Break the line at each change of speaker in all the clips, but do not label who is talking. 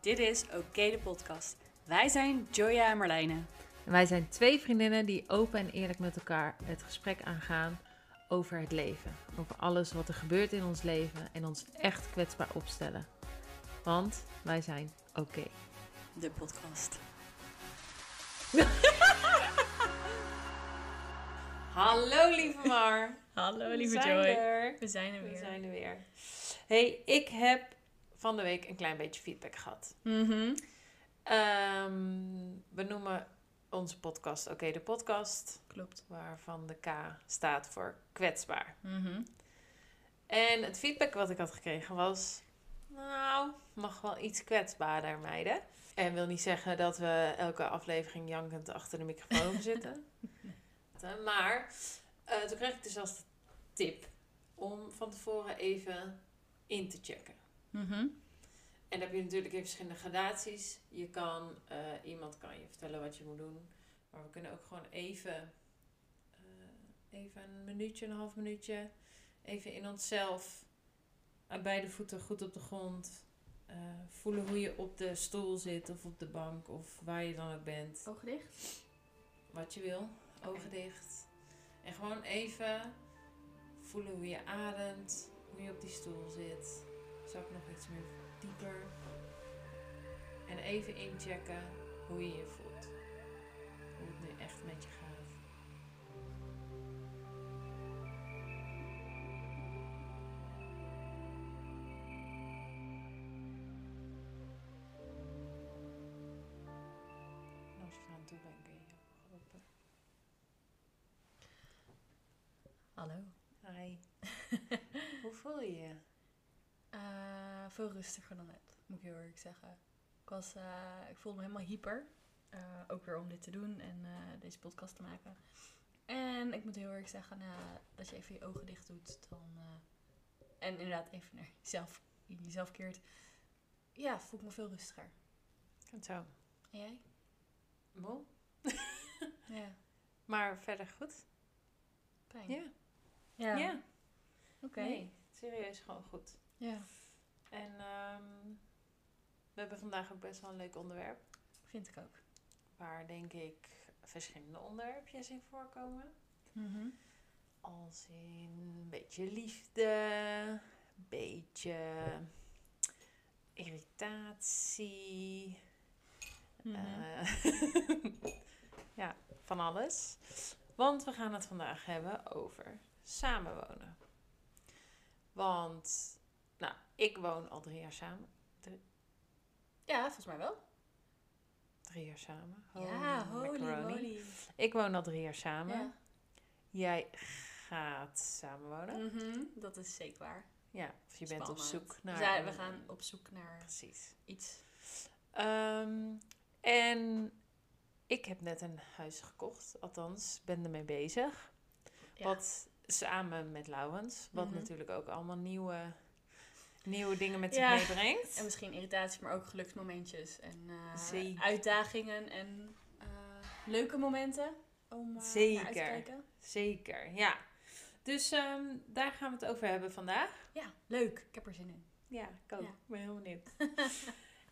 Dit is Oké de podcast. Wij zijn Joya en Marlijne.
En wij zijn twee vriendinnen die open en eerlijk met elkaar het gesprek aangaan over het leven. Over alles wat er gebeurt in ons leven en ons echt kwetsbaar opstellen. Want wij zijn oké.
De podcast. Hallo lieve Mar.
Hallo
We
lieve Joy. We zijn er
We
weer.
zijn er weer. hey, ik heb van de week een klein beetje feedback gehad.
Mhm.
Ehm, we noemen onze podcast Oké de podcast.
Klopt.
Waarvan de K staat voor kwetsbaar.
Mhm.
En het feedback wat ik had gekregen was... Nou, mag wel iets kwetsbaarder, meiden. En wil niet zeggen dat we elke aflevering jankend achter de microfoon zitten. Maar eh, toen kreeg ik dus als tip om van tevoren even in te checken.
Mhm.
En dan heb je natuurlijk in verschillende gradaties. Je kan, eh, iemand kan je vertellen wat je moet doen. Maar we kunnen ook gewoon even, eh, even een minuutje, een half minuutje, even in onszelf, aan beide voeten goed op de grond. eh, voelen hoe je op de stoel zit of op de bank of waar je dan ook bent.
Ogen dicht.
Wat je wil, ogen dicht. En gewoon even voelen hoe je ademt, hoe je op die stoel zit. Zak nog iets meer dieper. En even inchecken hoe je je voelt. Hoe het nu echt met je gaat. En als je eraan toe bent, kun je je ogen open.
Hallo.
Hi. Hoe voel je je?
Eh, veel rustiger dan net, moet ik heel eerlijk zeggen. Ik, was, eh, ik voelde me helemaal hyper. Eh, ook weer om dit te doen en eh, deze podcast te maken. En ik moet heel eerlijk zeggen, nou, dat je even je ogen dicht doet. Dan, eh, en inderdaad even naar jezelf, in jezelf keert. Ja, voel ik me veel rustiger.
Goed zo.
En jij?
Moe?
Ja,
Maar verder goed?
pijn.
Ja.
Ja.
Ja.
Oké.
Nee, serieus gewoon goed.
Ja,
En ehm, we hebben vandaag ook best wel een leuk onderwerp.
vind ik ook.
Waar denk ik verschillende onderwerpjes in voorkomen.
Mhm.
Als in een beetje liefde, beetje irritatie.
Mhm.
eh, ja, van alles. Want we gaan het vandaag hebben over samenwonen. Want, ik woon al drie jaar samen.
Ja, volgens mij wel.
Drie jaar samen.
ja, holy moly.
Ik woon al drie jaar samen.
Ja.
Jij gaat samenwonen.
Mhm, dat is zeker waar.
Ja, of je bent op zoek naar...
Ja, we gaan op zoek naar
Precies.
iets.
Ehm, en ik heb net een huis gekocht. Althans, ben ermee bezig.
Ja.
Wat samen met Laurens. Wat
Mhm.
natuurlijk ook allemaal nieuwe, nieuwe dingen met zich
Ja.
meebrengt.
En misschien irritaties, maar ook geluksmomentjes. En eh,
Zeker.
uitdagingen en eh, leuke momenten om eh, naar uit te
Zeker.
kijken.
Zeker, ja. Dus ehm, daar gaan we het over hebben vandaag.
Ja, leuk. Ik heb er zin in.
Ja, ik ook.
Ja.
Ik ben heel benieuwd.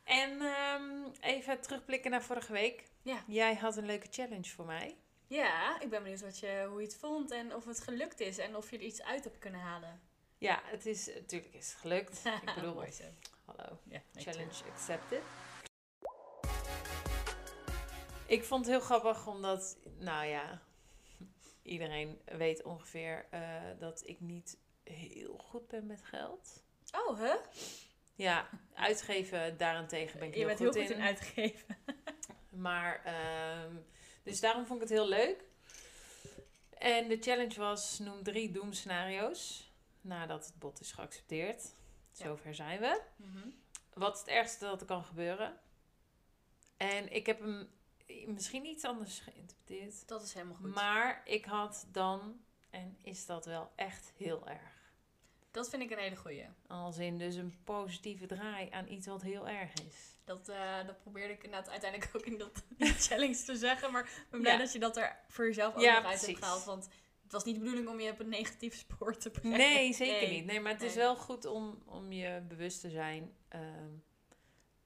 en ehm, even terugblikken naar vorige week.
Ja.
Jij had een leuke challenge voor mij.
Ja, ik ben benieuwd wat je, hoe je het vond en of het gelukt is. En of je er iets uit hebt kunnen halen.
Ja, het is natuurlijk is het gelukt. Ik bedoel,
Mooi zo.
hallo.
Ja,
Challenge accepted. Ik vond het heel grappig omdat, nou ja, iedereen weet ongeveer eh, dat ik niet heel goed ben met geld.
Oh, hè?
Ja, uitgeven daarentegen ben ik
Je
heel
bent
goed
heel goed
in.
in uitgeven.
Maar, ehm, dus daarom vond ik het heel leuk. En de challenge was, noem drie doemscenario's nadat het bod is geaccepteerd.
Ja.
Zover zijn we.
Mhm.
Wat is het ergste dat er kan gebeuren? En ik heb hem misschien iets anders geïnterpreteerd.
Dat is helemaal goed.
Maar ik had dan, en is dat wel echt heel erg.
Dat vind ik een hele goeie.
Als in dus een positieve draai aan iets wat heel erg is.
Dat, eh, dat probeerde ik inderdaad uiteindelijk ook in dat die challenge te zeggen. Maar ik ben blij
Ja.
dat je dat er voor jezelf ook
Ja,
nog uit hebt gehaald. Want het was niet de bedoeling om je op een negatief spoor te brengen.
Nee, zeker
Nee.
niet. Nee, maar het is wel goed om, om je bewust te zijn. ehm,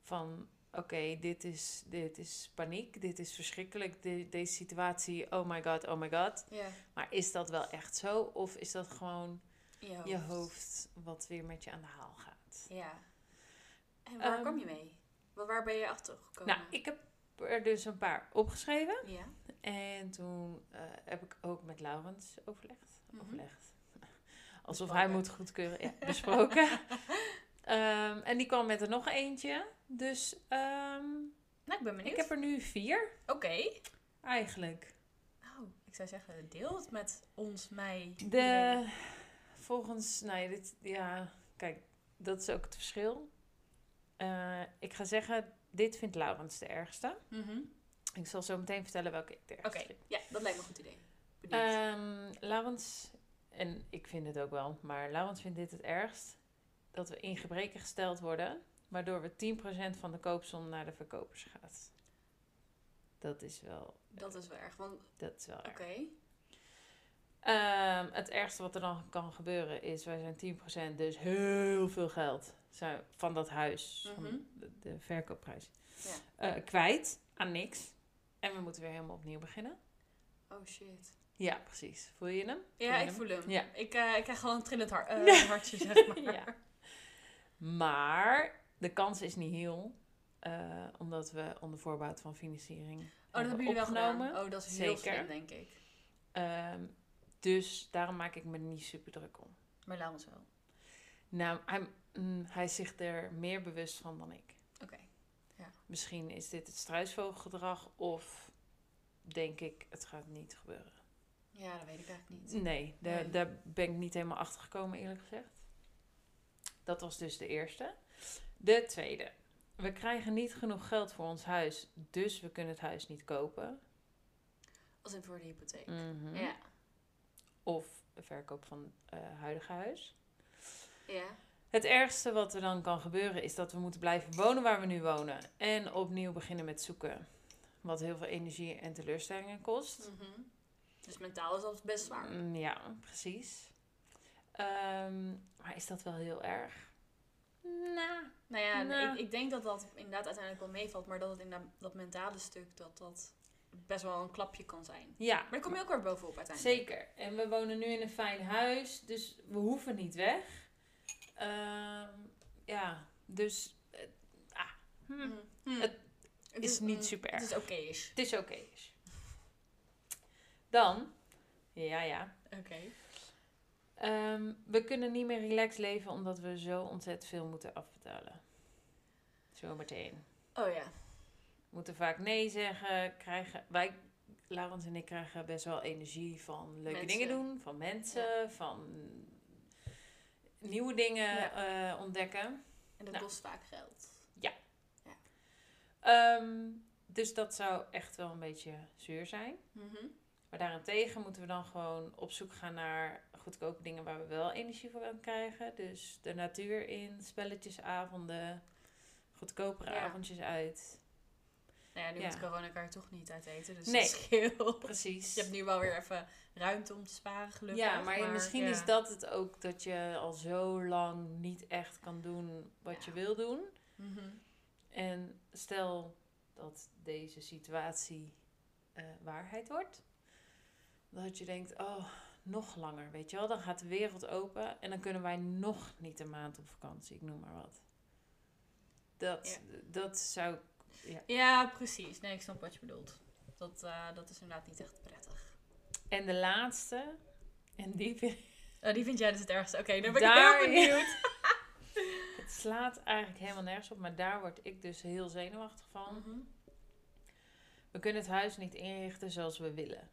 van oké, dit, is, dit is paniek, dit is verschrikkelijk, de- deze situatie, oh my god, oh my god.
Ja.
Maar is dat wel echt zo? Of is dat gewoon
Je hoofd.
je hoofd wat weer met je aan de haal gaat?
Ja. En waar
Ehm,
kwam je mee? Waar, waar ben je achter gekomen?
Nou, ik heb er dus een paar opgeschreven.
Ja.
En toen eh, heb ik ook met Laurens overlegd.
Mhm.
Overlegd. Alsof
Besproken.
hij moet goedkeuren. Ja, besproken. Ehm, en die kwam met er nog eentje. Dus ehm,
Nou, ik ben benieuwd.
ik heb er nu vier,
Oké.
eigenlijk.
Oh, ik zou zeggen, deel het met ons, mij. iedereen.
De, volgens, nee, dit, ja, kijk, dat is ook het verschil. Eh, ik ga zeggen, dit vindt Laurens de ergste.
Mhm.
Ik zal zo meteen vertellen welke ik de
Oké, ja, dat lijkt me een goed idee. Benieuwd.
Ehm Laurens, en ik vind het ook wel, maar Laurens vindt dit het ergst. Dat we in gebreken gesteld worden, waardoor we 10% van de koopsom naar de verkopers gaat. Dat is wel,
dat is wel erg, want...
dat is wel
Oké.
erg. Ehm, het ergste wat er dan kan gebeuren is, wij zijn 10%, dus heel veel geld van dat huis,
Mhm.
van de, de verkoopprijs,
Ja.
eh, kwijt aan niks. En we moeten weer helemaal opnieuw beginnen.
Oh shit.
Ja, precies. Voel je hem?
Ja,
je
ik voel hem.
Ja.
Ik, eh, ik krijg gewoon een trillend har- eh, hartje, zeg maar.
Ja. Maar de kans is niet heel. eh, omdat we onder voorbouw van financiering
Oh, dat hebben jullie wel gedaan. Oh, dat is heel
Zeker.
slim, denk ik.
Ehm, dus daarom maak ik me niet super druk om.
Maar laat ons wel.
Nou, hij, mm, hij is zich er meer bewust van dan ik.
Oké.
Misschien is dit het struisvogelgedrag of denk ik, het gaat niet gebeuren.
Ja, dat weet ik eigenlijk niet.
Nee, daar,
Nee.
daar ben ik niet helemaal achter gekomen, eerlijk gezegd. Dat was dus de eerste. De tweede. We krijgen niet genoeg geld voor ons huis, dus we kunnen het huis niet kopen.
Als in voor de hypotheek.
Mhm.
Ja.
Of de verkoop van het huidige huis.
Ja.
Het ergste wat er dan kan gebeuren is dat we moeten blijven wonen waar we nu wonen. En opnieuw beginnen met zoeken. Wat heel veel energie en teleurstellingen kost.
Mhm. Dus mentaal is dat best zwaar.
Mm, Ja, precies. Ehm, maar is dat wel heel erg? Nou,
Nou ja,
Nou.
Ik, ik denk dat dat inderdaad uiteindelijk wel meevalt. Maar dat het inderdaad, dat mentale stuk, dat dat best wel een klapje kan zijn.
ja,
Maar daar kom je ook weer bovenop uiteindelijk.
zeker. En we wonen nu in een fijn huis, dus we hoeven niet weg. Ehm, ja, dus eh, ah, hm,
Mhm. Hm.
Het is niet
mm,
super
Het is oké is.
het is oké. Dan, ja, ja.
Oké.
Ehm, we kunnen niet meer relaxed leven omdat we zo ontzettend veel moeten afbetalen. Zo meteen.
Oh ja.
We moeten vaak nee zeggen. Krijgen, wij, Laurens en ik, krijgen best wel energie van leuke
Mensen.
dingen doen. Van mensen, van nieuwe dingen eh, ontdekken.
En dat
Nou.
kost vaak geld.
Ehm, dus dat zou echt wel een beetje zuur zijn.
Mhm.
Maar daarentegen moeten we dan gewoon op zoek gaan naar goedkope dingen waar we wel energie voor aan krijgen. Dus de natuur in, spelletjesavonden, goedkopere
Ja.
avondjes uit.
Nou ja, nu
Ja.
met corona kan je toch niet uit eten. Dus
Nee.
dat scheelt.
Precies.
Je hebt nu wel weer even ruimte om te sparen, gelukkig.
ja, maar, misschien
ja.
is dat het ook dat je al zo lang niet echt kan doen wat je wil doen.
Mhm.
En stel dat deze situatie eh, waarheid wordt, dat je denkt, oh, nog langer, weet je wel. Dan gaat de wereld open en dan kunnen wij nog niet een maand op vakantie, ik noem maar wat. Dat, dat zou, ja.
Ja, precies. Nee, ik snap wat je bedoelt. Dat, eh, dat is inderdaad niet echt prettig.
En de laatste, en die vind
Oh, die vind jij dus het ergste. Oké, dan ben
Daar-
ik heel benieuwd.
het slaat eigenlijk helemaal nergens op, maar daar word ik dus heel zenuwachtig van.
Mhm.
We kunnen het huis niet inrichten zoals we willen.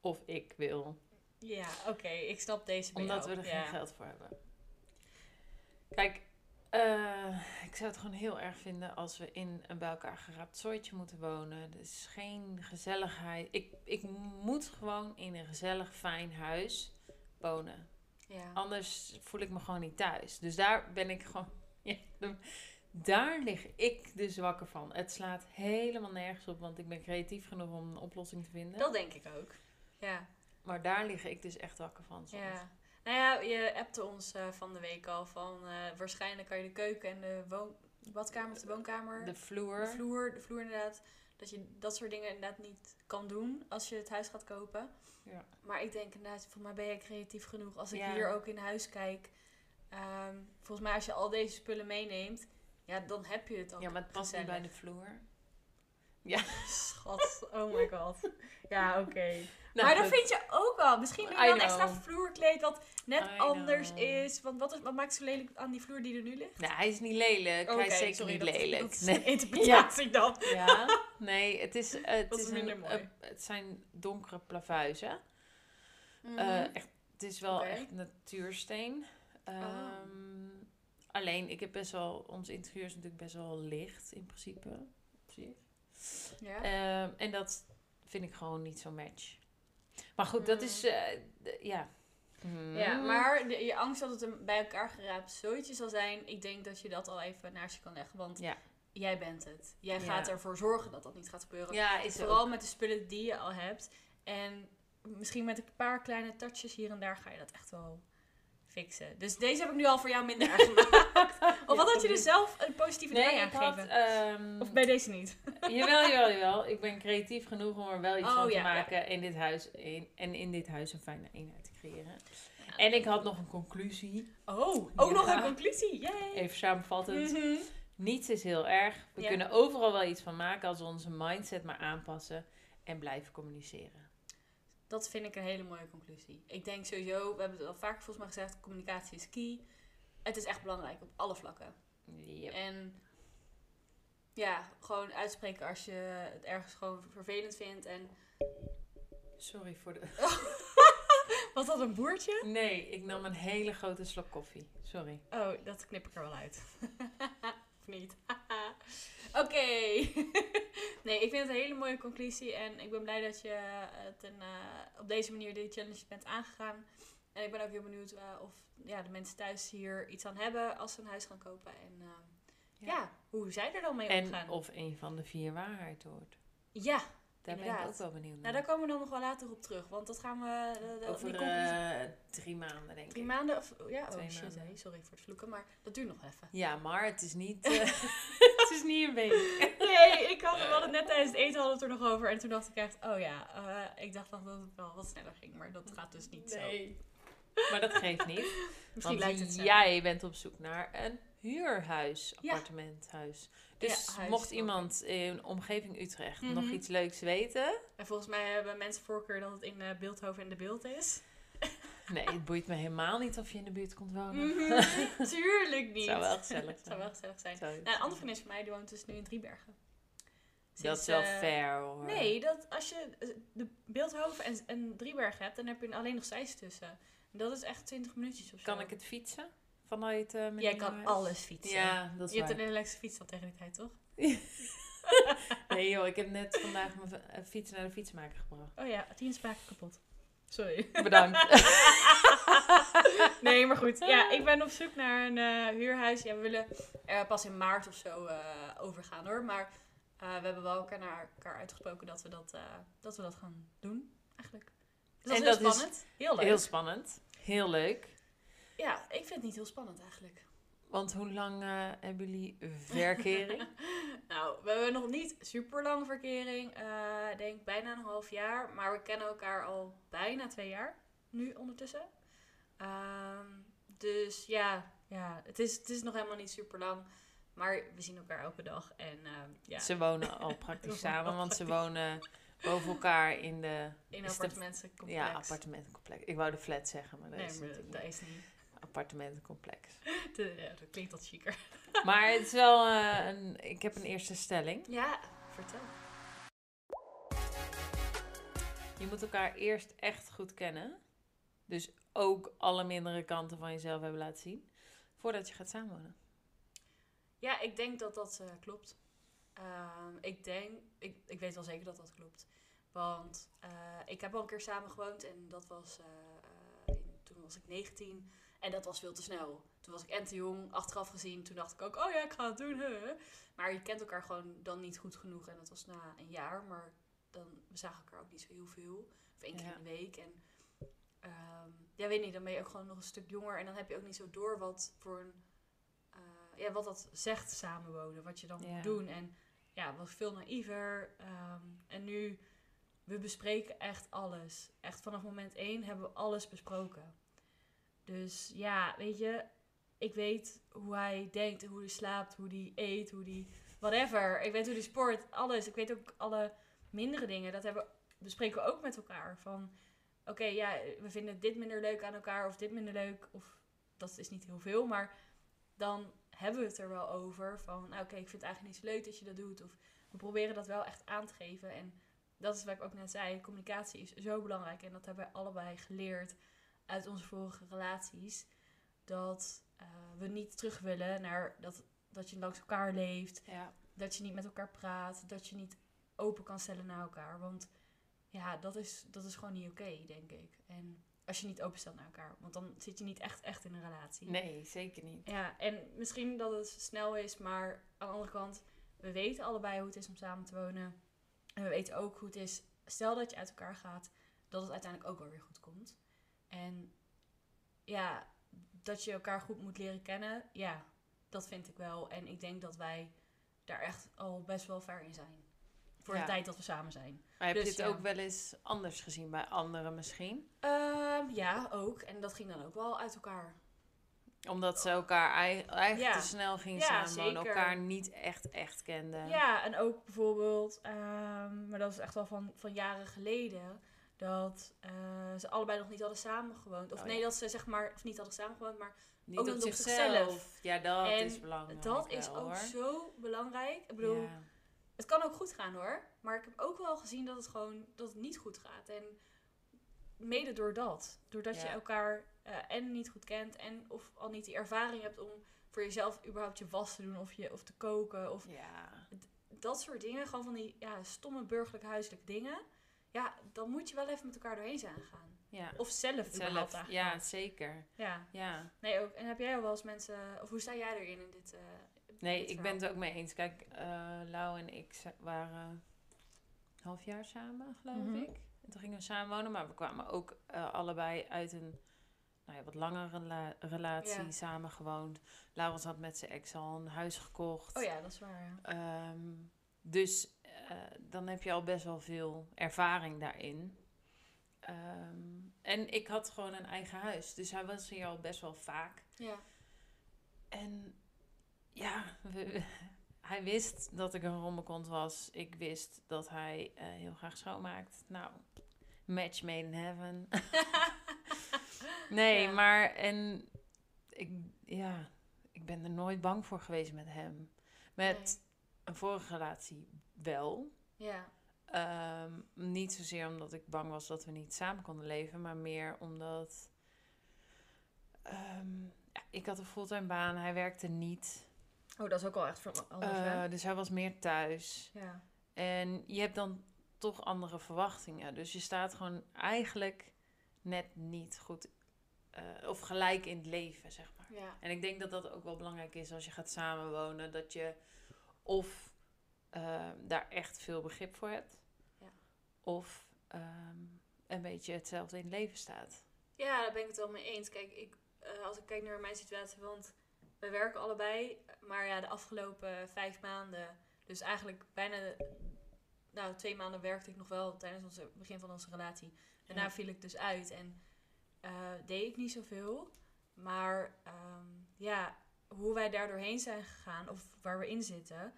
Of ik wil.
Ja, oké. ik snap deze bij
Omdat we er
Ja.
geen geld voor hebben. Kijk, eh, ik zou het gewoon heel erg vinden als we in een bij elkaar geraapt zooitje moeten wonen. Is geen gezelligheid. Ik, ik moet gewoon in een gezellig, fijn huis wonen.
Ja.
Anders voel ik me gewoon niet thuis. Dus daar ben ik gewoon. Ja, daar lig ik dus wakker van. Het slaat helemaal nergens op, want ik ben creatief genoeg om een oplossing te vinden.
Dat denk ik ook. Ja.
Maar daar lig ik dus echt wakker van. Soms.
ja. Nou ja, je appte ons eh, van de week al van eh, waarschijnlijk kan je de keuken en de woon badkamer of de woonkamer,
De vloer.
de vloer, de vloer inderdaad, dat je dat soort dingen inderdaad niet kan doen als je het huis gaat kopen.
Ja.
Maar ik denk inderdaad, volgens mij ben jij creatief genoeg. Als ik
Ja.
hier ook in huis kijk, ehm, volgens mij als je al deze spullen meeneemt, ja, dan heb je het al.
Ja, maar het past niet bij de vloer.
Schat, oh my god. Ja, oké.
Nou,
maar dat vind je ook wel. Misschien je wel een extra vloerkleed wat net
I
anders
know.
is. Want wat, is, wat maakt zo lelijk aan die vloer die er nu ligt?
Nee, hij is niet lelijk. hij is zeker
sorry,
niet
dat,
lelijk.
Dat is
nee.
interpretatie dan.
Ja, nee, het, is, eh, het,
Dat
is een,
mooi.
eh, het zijn donkere plavuizen.
Mhm.
Eh, echt, het is wel echt natuursteen.
Oh.
Ehm, Alleen, ik heb best wel... Ons interieur is natuurlijk best wel licht in principe.
Ja.
Ehm, en dat vind ik gewoon niet zo'n match. Maar goed, dat
Mm.
is... eh, de- ja. Hmm.
ja, maar de- je angst dat het een bij elkaar geraapt zoietje zal zijn, ik denk dat je dat al even naast je kan leggen. Want
Ja.
jij bent het. Jij
Ja.
gaat ervoor zorgen dat dat niet gaat gebeuren.
Ja, is
Vooral
ook.
met de spullen die je al hebt. En misschien met een paar kleine touches hier en daar ga je dat echt wel fixen. Dus deze heb ik nu al voor jou minder erg gemaakt. Of wat had je er zelf een positieve draai aangegeven?
ehm,
Of bij deze niet?
Jawel, jawel, jawel. Ik ben creatief genoeg om er wel iets
Oh,
van te
ja.
maken in dit huis, in, en in dit huis een fijne eenheid te creëren. En ik had nog een conclusie,
Oh, ook nog een conclusie. Yay!
even samenvattend.
Mhm.
Niets is heel erg. We kunnen overal wel iets van maken als we onze mindset maar aanpassen en blijven communiceren.
Dat vind ik een hele mooie conclusie. Ik denk sowieso, we hebben het al vaak volgens mij gezegd, communicatie is key. Het is echt belangrijk op alle vlakken.
Yep.
En ja, gewoon uitspreken als je het ergens gewoon vervelend vindt. En
Sorry voor de...
was dat een boertje?
Nee, ik nam een hele grote slok koffie. Sorry.
Oh, dat knip ik er wel uit. of niet? Oké. nee, ik vind het een hele mooie conclusie. En ik ben blij dat je het een, eh, op deze manier de challenge bent aangegaan. En ik ben ook heel benieuwd eh, of ja, de mensen thuis hier iets aan hebben als ze een huis gaan kopen. En eh, ja. hoe zij er dan mee
En
omgaan.
of een van de vier waarheid hoort.
Ja,
Daar ben ik ook wel benieuwd
nou
naar.
daar komen we dan nog wel later op terug. Want dat gaan we... de-
Over
die
eh, drie maanden, denk
Drie
ik.
maanden? Of, ja, oh shit, sorry voor het vloeken, maar dat duurt nog even.
Ja, maar het is niet, eh, het is niet een week.
Nee, ik had, we hadden het net tijdens het eten hadden we het er nog over. En toen dacht ik echt, oh ja, eh, ik dacht dat het wel wat sneller ging. Maar dat gaat dus niet zo.
Maar dat geeft niet.
Misschien
want
het
jij bent op zoek naar een huurhuis, appartementhuis. Dus
Ja, huis
mocht iemand in omgeving Utrecht
Mhm.
nog iets leuks weten...
En volgens mij hebben mensen voorkeur dat het in eh, Beeldhoven in de beeld is.
Nee, het boeit me helemaal niet of je in de buurt komt wonen.
Mhm, Tuurlijk niet.
Zou wel gezellig
Het zou
zijn.
wel gezellig zijn. Nou, een andere vriendin van mij die woont dus nu in Driebergen.
dat is wel
eh,
fair hoor.
Nee, dat als je eh, de Beeldhoven en, en Driebergen hebt, dan heb je alleen nog Zeist tussen. Dat is echt 20 minuutjes of zo.
Kan ik het fietsen? Vanuit mijn
Jij kan
huis?
alles fietsen.
Ja, dat is
Je hebt een elektrische fiets al tegen die tijd, toch?
Nee joh, ik heb net vandaag mijn eh, fiets naar de fietsmaker gebracht.
Oh ja, tien spaken kapot. Sorry.
Bedankt.
nee, maar goed. Ja, ik ben op zoek naar een eh, huurhuis. Ja, we willen er pas in maart of zo overgaan hoor. Maar we hebben wel elkaar naar elkaar uitgesproken dat we dat, dat, we dat gaan doen, eigenlijk. Dus dat
En
is heel
dat is
spannend. heel leuk.
Heel spannend. Heel leuk.
Ja, ik vind het niet heel spannend eigenlijk.
Want hoe lang eh, hebben jullie verkering?
nou, we hebben nog niet super lang verkering. eh, Ik denk bijna een half jaar. Maar we kennen elkaar al bijna twee jaar. Nu ondertussen. Ehm, dus ja, ja het, is, het is nog helemaal niet super lang. Maar we zien elkaar elke dag. En ehm, ja,
Ze wonen al praktisch samen, want ze wonen boven elkaar in de
in een appartementencomplex.
ja, appartementencomplex. Ik wou de flat zeggen, maar dat
Nee,
is
maar
natuurlijk
dat
niet.
is niet.
appartementencomplex.
De- ja, dat klinkt wat chiquer.
Maar het is wel eh, een. Ik heb een eerste stelling.
Ja, vertel.
Je moet elkaar eerst echt goed kennen. Dus ook alle mindere kanten van jezelf hebben laten zien. Voordat je gaat samenwonen.
Ja, ik denk dat dat eh, klopt. Ehm, ik denk, ik, ik weet wel zeker dat dat klopt. Want eh, ik heb al een keer samen gewoond en dat was, eh, eh, in- toen was ik 19 en dat was veel te snel. Toen was ik en te jong, achteraf gezien. Toen dacht ik ook, oh ja, ik ga het doen. Maar je kent elkaar gewoon dan niet goed genoeg en dat was na een jaar. Maar dan, we zagen elkaar ook niet zo heel veel. Of één keer
Ja.
in de week. En ehm, ja, weet niet, dan ben je ook gewoon nog een stuk jonger. En dan heb je ook niet zo door wat voor een, ja, wat dat zegt samenwonen. Wat je dan
Ja.
moet doen. En ja, was veel naïver. ehm, en nu, we bespreken echt alles. Echt vanaf moment één hebben we alles besproken. Dus ja, weet je, ik weet hoe hij denkt, hoe hij slaapt, hoe hij eet, hoe hij whatever. Ik weet hoe hij sport, alles. Ik weet ook alle mindere dingen. Dat hebben, bespreken we ook met elkaar. Van, oké, ja, we vinden dit minder leuk aan elkaar of dit minder leuk. Of dat is niet heel veel, maar dan hebben we het er wel over. Van, nou, oké, ik vind het eigenlijk niet zo leuk dat je dat doet. Of we proberen dat wel echt aan te geven. En dat is wat ik ook net zei. Communicatie is zo belangrijk. En dat hebben we allebei geleerd uit onze vorige relaties. Dat eh, we niet terug willen naar dat, dat je langs elkaar leeft.
Ja.
Dat je niet met elkaar praat. Dat je niet open kan stellen naar elkaar. Want ja, dat is, dat is gewoon niet oké, denk ik. En als je niet open stelt naar elkaar. Want dan zit je niet echt, echt in een relatie.
Nee, zeker niet.
Ja, en misschien dat het snel is, maar aan de andere kant, we weten allebei hoe het is om samen te wonen. En we weten ook hoe het is, stel dat je uit elkaar gaat, dat het uiteindelijk ook wel weer goed komt. En ja, dat je elkaar goed moet leren kennen, ja, dat vind ik wel. En ik denk dat wij daar echt al best wel ver in zijn. Voor
Ja.
de tijd dat we samen zijn.
Maar heb
Dus
je het
ja.
ook wel eens anders gezien bij anderen misschien?
Ehm, ja, ook. En dat ging dan ook wel uit elkaar.
Omdat ze elkaar ei- eigenlijk
Ja.
te snel gingen samenwonen, elkaar niet echt echt kenden.
Ja, en ook bijvoorbeeld, ehm, maar dat is echt wel van, van jaren geleden, dat eh, ze allebei nog niet hadden samengewoond. Of
Oh,
nee,
ja.
dat ze zeg maar, of niet hadden samengewoond, maar
Niet
Ook
op zichzelf.
zichzelf.
Ja, dat
En
is belangrijk.
dat is ook
hoor.
zo belangrijk. Ik bedoel,
Ja.
Het kan ook goed gaan hoor, maar ik heb ook wel gezien dat het gewoon, dat het niet goed gaat. En mede door dat, doordat je elkaar eh, en niet goed kent en of al niet die ervaring hebt om voor jezelf überhaupt je was te doen of, je, of te koken of
Ja.
dat soort dingen, gewoon van die ja, stomme burgerlijk huiselijke dingen. Ja, dan moet je wel even met elkaar doorheen zijn gegaan.
Ja.
Of zelf,
Zelf. Ja, zeker.
ja.
Ja.
Nee, ook. En heb jij wel eens mensen... Of hoe sta jij erin in dit eh,
Nee, ik ben het ook mee eens. Kijk, eh Lau en ik waren een half jaar samen, geloof
Mhm.
ik. En toen gingen we samen wonen, maar we kwamen ook eh, allebei uit een nou ja, wat langere rela- relatie,
Ja.
samen gewoond. Laurens had met zijn ex al een huis gekocht.
Oh ja, dat is waar, ja.
Ehm, dus eh, dan heb je al best wel veel ervaring daarin. Ehm, en ik had gewoon een eigen huis, dus hij was hier al best wel vaak.
Ja.
En ja, we- hij wist dat ik een rommelkont was. Ik wist dat hij eh, heel graag schoonmaakt. Nou, match made in heaven. nee,
Ja.
maar en ik, ja, ik ben er nooit bang voor geweest met hem. Met een vorige relatie wel.
Ja.
Ehm, niet zozeer omdat ik bang was dat we niet samen konden leven, maar meer omdat ehm, ja, ik had een fulltime baan, hij werkte niet.
Oh, dat is ook wel echt van anders,
Eh, dus hij was meer thuis.
Ja.
En je hebt dan toch andere verwachtingen. Dus je staat gewoon eigenlijk net niet goed eh, of gelijk in het leven, zeg maar.
Ja.
En ik denk dat dat ook wel belangrijk is als je gaat samenwonen. Dat je of eh, daar echt veel begrip voor hebt.
Ja.
Of ehm, een beetje hetzelfde in het leven staat.
Ja, daar ben ik het wel mee eens. Kijk, ik, eh, als ik kijk naar mijn situatie, want we werken allebei, maar ja, de afgelopen vijf maanden, dus eigenlijk bijna, nou, twee maanden werkte ik nog wel tijdens onze het begin van onze relatie. Daarna
Ja.
viel ik dus uit en eh, deed ik niet zoveel. Maar ehm, ja, hoe wij daar doorheen zijn gegaan, of waar we in zitten,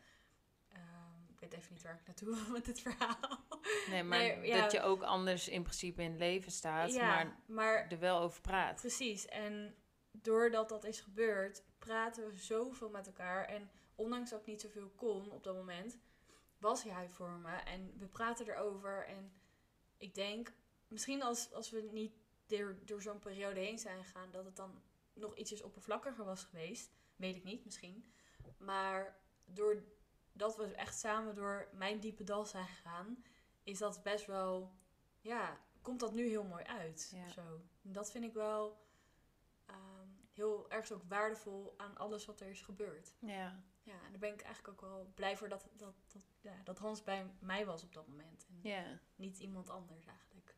ehm, ik weet even niet waar ik naartoe wil met dit verhaal.
Nee, maar
Nee, ja.
dat je ook anders in principe in het leven staat, maar
maar
er wel over praat.
Precies, en doordat dat is gebeurd, praten we zoveel met elkaar. En ondanks dat ik niet zoveel kon op dat moment, was hij voor me. En we praten erover. En ik denk, misschien als, als we niet door, door zo'n periode heen zijn gegaan, dat het dan nog ietsjes oppervlakkiger was geweest. Weet ik niet, misschien. Maar doordat we echt samen door mijn diepe dal zijn gegaan, is dat best wel, ja, komt dat nu heel mooi uit.
Ja.
Zo. En dat vind ik wel heel ergens ook waardevol aan alles wat er is gebeurd.
Ja,
Ja, en daar ben ik eigenlijk ook wel blij voor dat, dat, dat, ja, dat Hans bij mij was op dat moment. En
ja.
niet iemand anders eigenlijk.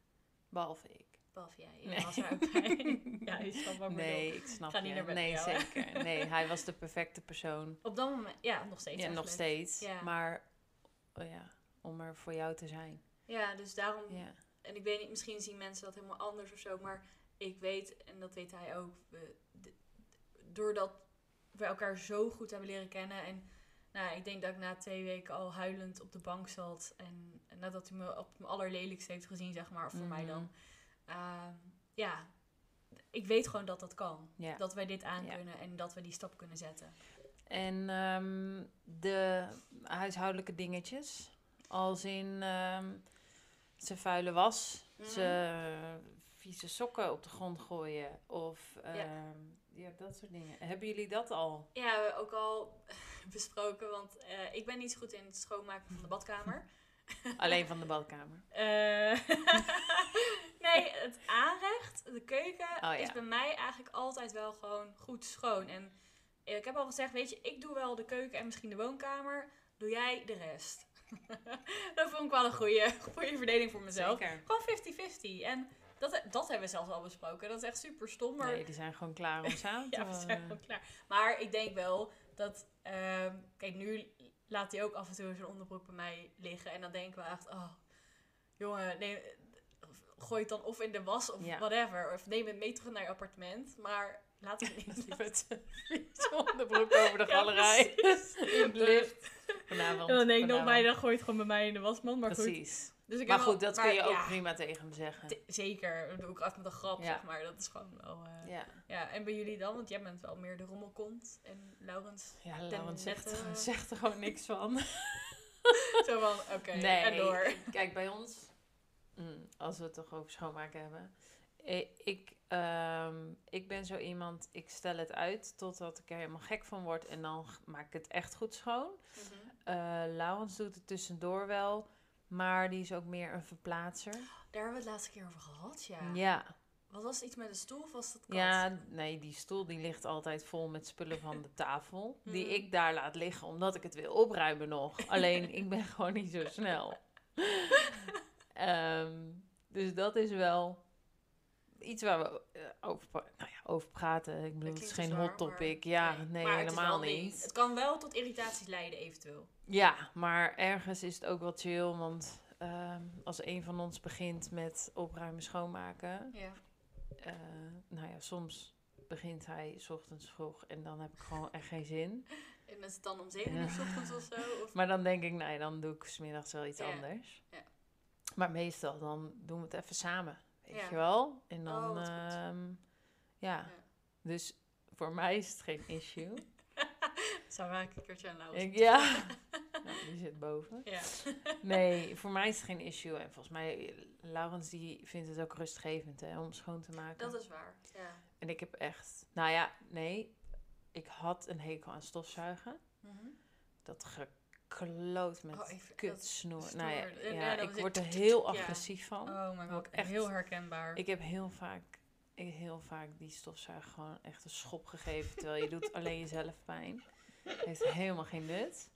behalve ik.
Behalve jij.
Nee.
was er ook bij. ja, je snapt wat ik
Nee, ik snap
Ga niet
je. nee,
jou.
zeker. Nee, hij was de perfecte persoon.
Op dat moment, ja, nog steeds
Ja, nog steeds.
Ja.
Maar oh ja, om er voor jou te zijn.
Ja, dus daarom
Ja.
En ik weet niet, misschien zien mensen dat helemaal anders of zo. Maar ik weet, en dat weet hij ook, we, doordat we elkaar zo goed hebben leren kennen. En nou, ik denk dat ik na twee weken al huilend op de bank zat. En, en nadat hij me op mijn allerlelijkste heeft gezien, zeg maar, voor mij dan. Ehm, ja, ik weet gewoon dat dat kan.
Ja.
Dat wij dit aan
Ja.
kunnen en dat we die stap kunnen zetten.
En ehm, de huishoudelijke dingetjes. Als in ehm zijn vuile was,
Mhm.
zijn vieze sokken op de grond gooien. Of ehm, ja. dat soort dingen. Hebben jullie dat al?
Ja, we hebben ook al besproken, want eh, ik ben niet zo goed in het schoonmaken van de badkamer.
Alleen van de badkamer.
Eh, nee, het aanrecht, de keuken,
Oh, ja.
is bij mij eigenlijk altijd wel gewoon goed schoon. En ik heb al gezegd, weet je, ik doe wel de keuken en misschien de woonkamer. Doe jij de rest. dat vond ik wel een goede, goede verdeling voor mezelf.
Zeker.
Gewoon 50-50. En dat, dat hebben we zelfs al besproken. Dat is echt super stom. Maar
Nee, die zijn gewoon klaar om samen te
ja, we zijn gewoon klaar. Maar ik denk wel dat... ehm, kijk, nu laat hij ook af en toe zijn onderbroek bij mij liggen. En dan denken we echt... Oh, jongen, nee, gooi het dan of in de was of
Ja.
whatever. Of neem het mee terug naar je appartement. Maar laat het niet...
Met zijn onderbroek over de
Ja,
galerij. In de lift. Vanavond.
En dan denk ik nog bij, dan gooi je het gewoon bij mij in de wasmand. Maar goed. Dus ik
Maar
wel-
goed, dat
maar
kun je ook
ja,
prima tegen hem zeggen.
Zeker. Dat doe ik altijd met een grap,
Ja.
zeg maar. Dat is gewoon wel... eh, ja.
Ja,
en bij jullie dan? Want jij bent wel meer de rommelkont. En Laurens
ja Laurens zegt, er- zegt er gewoon niks van.
zo van, oké,
nee,
en door.
kijk, bij ons, mm, als we het toch over schoonmaken hebben. eh, Ik, ehm, ik ben zo iemand, ik stel het uit totdat ik er helemaal gek van word. En dan maak ik het echt goed schoon.
Mhm.
Eh Laurens doet het tussendoor wel. Maar die is ook meer een verplaatser.
Daar hebben we het laatste keer over gehad, ja.
Ja,
Wat was het, iets met een stoel of was dat kat?
Ja, nee, die stoel die ligt altijd vol met spullen van de tafel. Die
Mhm.
ik daar laat liggen, omdat ik het wil opruimen nog. Alleen, ik ben gewoon niet zo snel. Ehm, dus dat is wel iets waar we eh, over, nou ja, over praten. Ik bedoel, het is geen
zwaar,
hot topic. Ja, nee, helemaal
ding.
niet.
Het kan wel tot irritaties leiden, eventueel.
Ja, maar ergens is het ook wel chill, want ehm, als een van ons begint met opruimen, schoonmaken,
Ja.
eh, nou ja, soms begint hij 's ochtends vroeg en dan heb ik gewoon echt geen zin.
En is het dan om 7 uur
Ja.
ochtends of zo? Of...
Maar dan denk ik, nee, dan doe ik smiddags wel iets
Ja,
anders.
ja.
Maar meestal dan doen we het even samen, weet je wel? En dan,
Oh,
ehm, ja.
Ja.
Dus voor mij is het geen issue.
Zou wel een keertje aan Laurens
ja, nou, die zit boven.
Ja.
Nee, voor mij is het geen issue. En volgens mij, Laurens die vindt het ook rustgevend hè, om schoon te maken.
Dat is waar, ja.
En ik heb echt, nou ja, nee, ik had een hekel aan stofzuigen.
Mhm.
Dat gekloot met
Oh,
kutsnoer. Nou ja.
Ja,
ik word er heel agressief van.
Oh my
Ook
god,
echt-
heel herkenbaar.
Ik heb heel vaak, ik- heel vaak die stofzuiger gewoon echt een schop gegeven. Terwijl je doet alleen jezelf pijn. Heeft helemaal geen nut.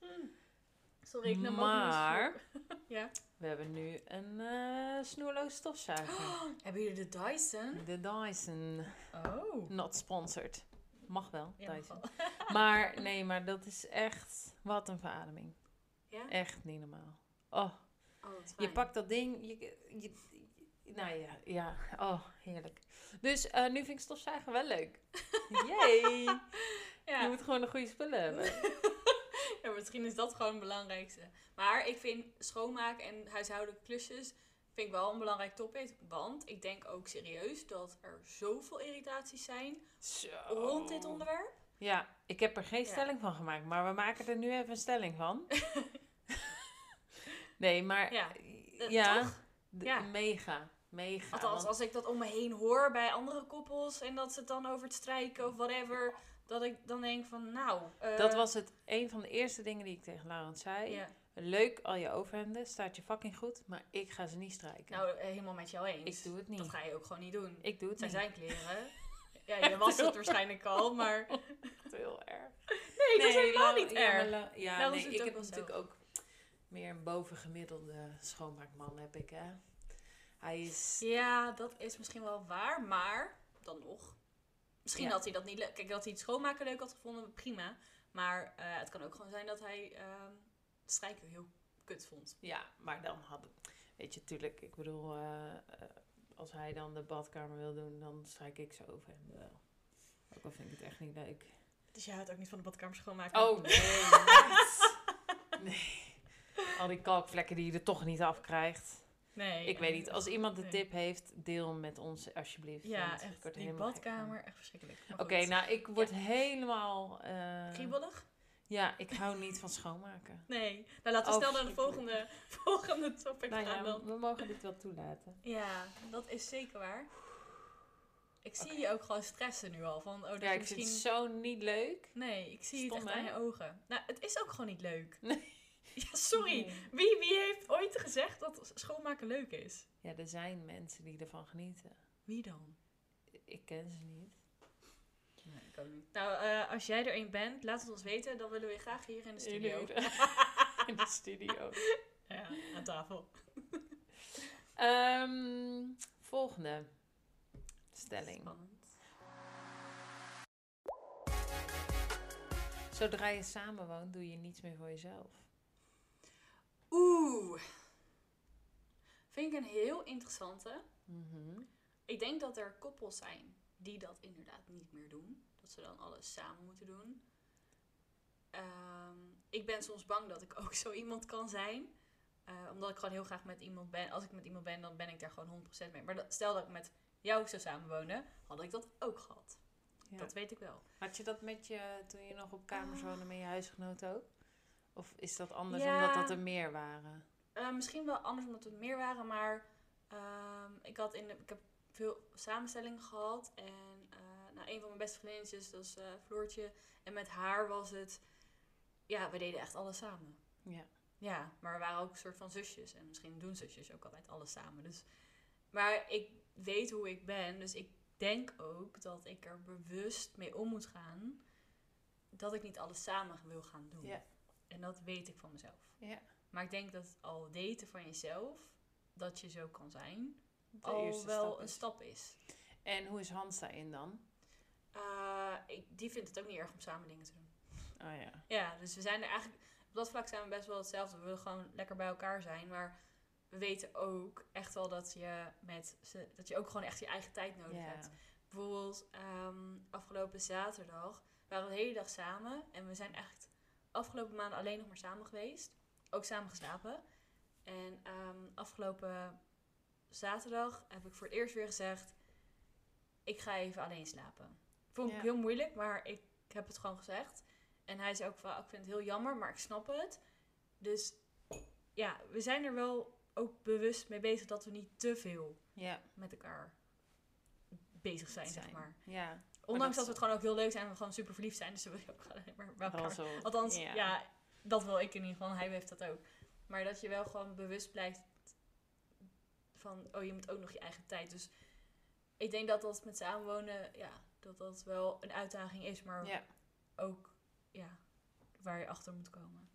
Sorry, ik nam
Maar
Ja.
we hebben nu een eh snoerloos stofzuiger.
Hebben jullie de Dyson?
De Dyson.
Oh.
Not sponsored. Mag wel,
Ja, mag
Dyson.
wel.
Maar nee, maar dat is echt wat een verademing.
Ja?
Echt niet normaal. Oh,
Oh,
je pakt dat ding. Je, je- nou ja, ja. Oh, heerlijk. Dus eh, nu vind ik stofzuigen wel leuk. Yay! Je
Ja.
moet gewoon de goede spullen hebben.
ja, misschien is dat gewoon het belangrijkste. Maar ik vind schoonmaken en huishoudelijke klusjes vind ik wel een belangrijk topic. Want ik denk ook serieus dat er zoveel irritaties zijn
Zo.
rond dit onderwerp.
Ja, ik heb er geen
Ja.
stelling van gemaakt, maar we maken er nu even een stelling van. nee, maar
Ja,
ja,
eh,
ja,
Ja.
mega, mega.
Althans,
want-
als ik dat om me heen hoor bij andere koppels en dat ze het dan over het strijken of whatever, dat ik dan denk van nou. eh,
dat was het een van de eerste dingen die ik tegen Laurent zei.
Ja,
Leuk al je overhemden, staat je fucking goed, maar ik ga ze niet strijken.
nou, eh, helemaal met jou eens.
ik doe het niet.
Dat ga je ook gewoon niet doen.
Ik doe het
zijn
niet.
zijn kleren. Ja, je was het waarschijnlijk al, maar...
Heel erg.
Nee, dat is helemaal niet erg.
ja,
Laurens
nee, ik heb natuurlijk ook meer een bovengemiddelde schoonmaakman heb ik, hè. Hij is...
Ja, dat is misschien wel waar, maar dan nog. Misschien
Ja.
had hij dat niet leuk. Kijk, dat hij het schoonmaken leuk had gevonden, prima. Maar eh, het kan ook gewoon zijn dat hij ehm strijken heel kut vond.
Ja, maar dan hadden... Weet je, tuurlijk, ik bedoel... eh, eh, als hij dan de badkamer wil doen, dan strijk ik zo over hem wel. Ook al vind ik het echt niet leuk.
Dus jij houdt ook niet van de badkamer schoonmaken?
Oh, nee. nee. Al die kalkvlekken die je er toch niet afkrijgt.
Nee.
Ik weet niet. Als iemand
nee.
tip heeft, deel met ons alsjeblieft.
Ja,
want ik
echt.
word er
Die
gek
badkamer, echt verschrikkelijk.
Oké, nou, ik word helemaal... eh,
Kriebelig?
ja, ik hou niet van schoonmaken.
Nee. Nou, laten we
Oh,
snel naar de volgende, volgende topic
Nou
gaan
ja,
dan.
we mogen dit wel toelaten.
Ja, dat is zeker waar. Ik zie je ook gewoon stressen nu al. Van, oh, dat
Ja, ik
misschien...
vind het zo niet leuk.
Nee, ik zie
Stom,
het echt aan
hè?
je ogen. Nou, het is ook gewoon niet leuk.
Nee.
Ja, sorry. Wie, wie heeft ooit gezegd dat schoonmaken leuk is?
Ja, er zijn mensen die ervan genieten.
Wie dan?
Ik ken ze niet.
Nee, ik ook niet. Nou, eh, als jij er een bent, laat het ons weten. Dan willen we je graag hier in de studio.
In de studio.
ja, aan tafel.
Ehm, volgende stelling.
Spannend.
Zodra je samenwoont, doe je niets meer voor jezelf.
Oeh. Vind ik een heel interessante.
Mhm.
Ik denk dat er koppels zijn die dat inderdaad niet meer doen. Dat ze dan alles samen moeten doen. Ehm, ik ben soms bang dat ik ook zo iemand kan zijn. Eh, omdat ik gewoon heel graag met iemand ben. Als ik met iemand ben, dan ben ik daar gewoon 100% mee. Maar dat- stel dat ik met jou zou samenwonen, had ik dat ook gehad.
Ja.
Dat weet ik wel.
Had je dat met je, toen je nog op kamers woonde, met je huisgenoot ook? Of is dat anders
Ja.
omdat dat er meer waren?
Eh, misschien wel anders omdat het meer waren, maar ehm, ik, had in de, ik heb veel samenstellingen gehad. En eh nou, een van mijn beste vriendinnetjes, dat is eh, Floortje. En met haar was het, ja, we deden echt alles samen.
Ja.
Ja, maar we waren ook een soort van zusjes. En misschien doen zusjes ook altijd alles samen. Dus, maar ik weet hoe ik ben, dus ik denk ook dat ik er bewust mee om moet gaan. Dat ik niet alles samen wil gaan doen.
Ja.
En dat weet ik van mezelf.
Ja.
Maar ik denk dat al weten van jezelf dat je zo kan zijn,
De
al wel
stap
een stap is.
En hoe is Hans daarin dan?
Eh, ik, die vindt het ook niet erg om samen dingen te doen.
Oh ja.
Ja, dus we zijn er eigenlijk. Op dat vlak zijn we best wel hetzelfde. We willen gewoon lekker bij elkaar zijn. Maar we weten ook echt wel dat je, met ze, dat je ook gewoon echt je eigen tijd nodig hebt. Bijvoorbeeld, ehm, afgelopen zaterdag waren we de hele dag samen. En we zijn echt afgelopen maanden alleen nog maar samen geweest. Ook samen geslapen. En ehm, afgelopen zaterdag heb ik voor het eerst weer gezegd: Ik ga even alleen slapen. Vond ik
Ja.
heel moeilijk, maar ik heb het gewoon gezegd. En hij zei ook van: Ik vind het heel jammer, maar ik snap het. Dus ja, we zijn er wel ook bewust mee bezig dat we niet te veel
Ja.
met elkaar bezig zijn, zeg
Zijn.
maar.
Ja.
Ondanks
dat
dat we het gewoon ook heel leuk zijn en we gewoon super verliefd zijn. Dus we willen ook gewoon alleen maar bij elkaar. Althans, ja. dat wil ik in ieder geval. Hij heeft dat ook. Maar dat je wel gewoon bewust blijft van, oh, je moet ook nog je eigen tijd. Dus ik denk dat dat met samenwonen, ja, dat dat wel een uitdaging is. Maar ook, ja, waar je achter moet komen.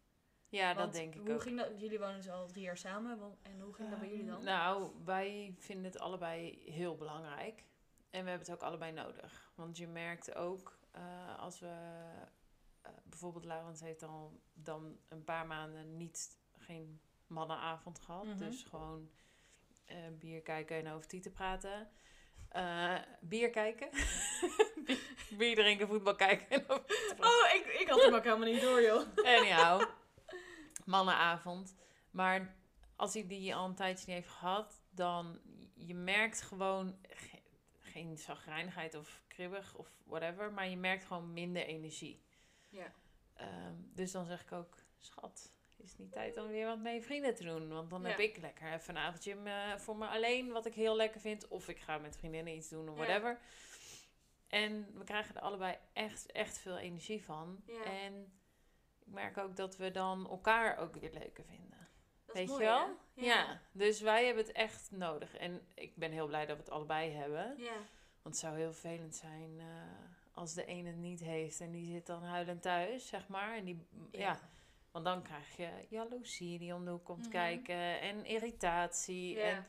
Ja, dat denk ik
hoe
ook.
ging dat? Jullie wonen dus al drie jaar samen. En hoe ging dat bij jullie dan?
Nou, wij vinden het allebei heel belangrijk. En we hebben het ook allebei nodig. Want je merkt ook eh, als we... eh, bijvoorbeeld Laurens heeft al dan een paar maanden niet, geen mannenavond gehad.
Mhm.
Dus gewoon eh, bier kijken en over tieten praten. Bier kijken. bier drinken, voetbal kijken en over.
Oh, ik, ik had hem ook helemaal niet door, joh.
Anyhow, mannenavond. Maar als hij die al een tijdje niet heeft gehad, dan je merkt gewoon ge- geen zagrijnigheid of kribbig of whatever, maar je merkt gewoon minder energie.
Ja.
Ehm, dus dan zeg ik ook, schat, is het niet tijd om weer wat met je vrienden te doen? Want dan
Ja.
heb ik lekker even een avondje me- voor me alleen, wat ik heel lekker vind. Of ik ga met vriendinnen iets doen of
Ja.
whatever. En we krijgen er allebei echt, echt veel energie van.
Ja.
En ik merk ook dat we dan elkaar ook weer leuker vinden.
Dat
Weet
is
je wel? Ja. dus wij hebben het echt nodig. En ik ben heel blij dat we het allebei hebben.
Ja.
Want het zou heel vervelend zijn eh, als de ene het niet heeft en die zit dan huilend thuis, zeg maar. En die, ja. want dan krijg je jaloezie die om de hoek komt
Mhm.
kijken en irritatie.
Ja.
En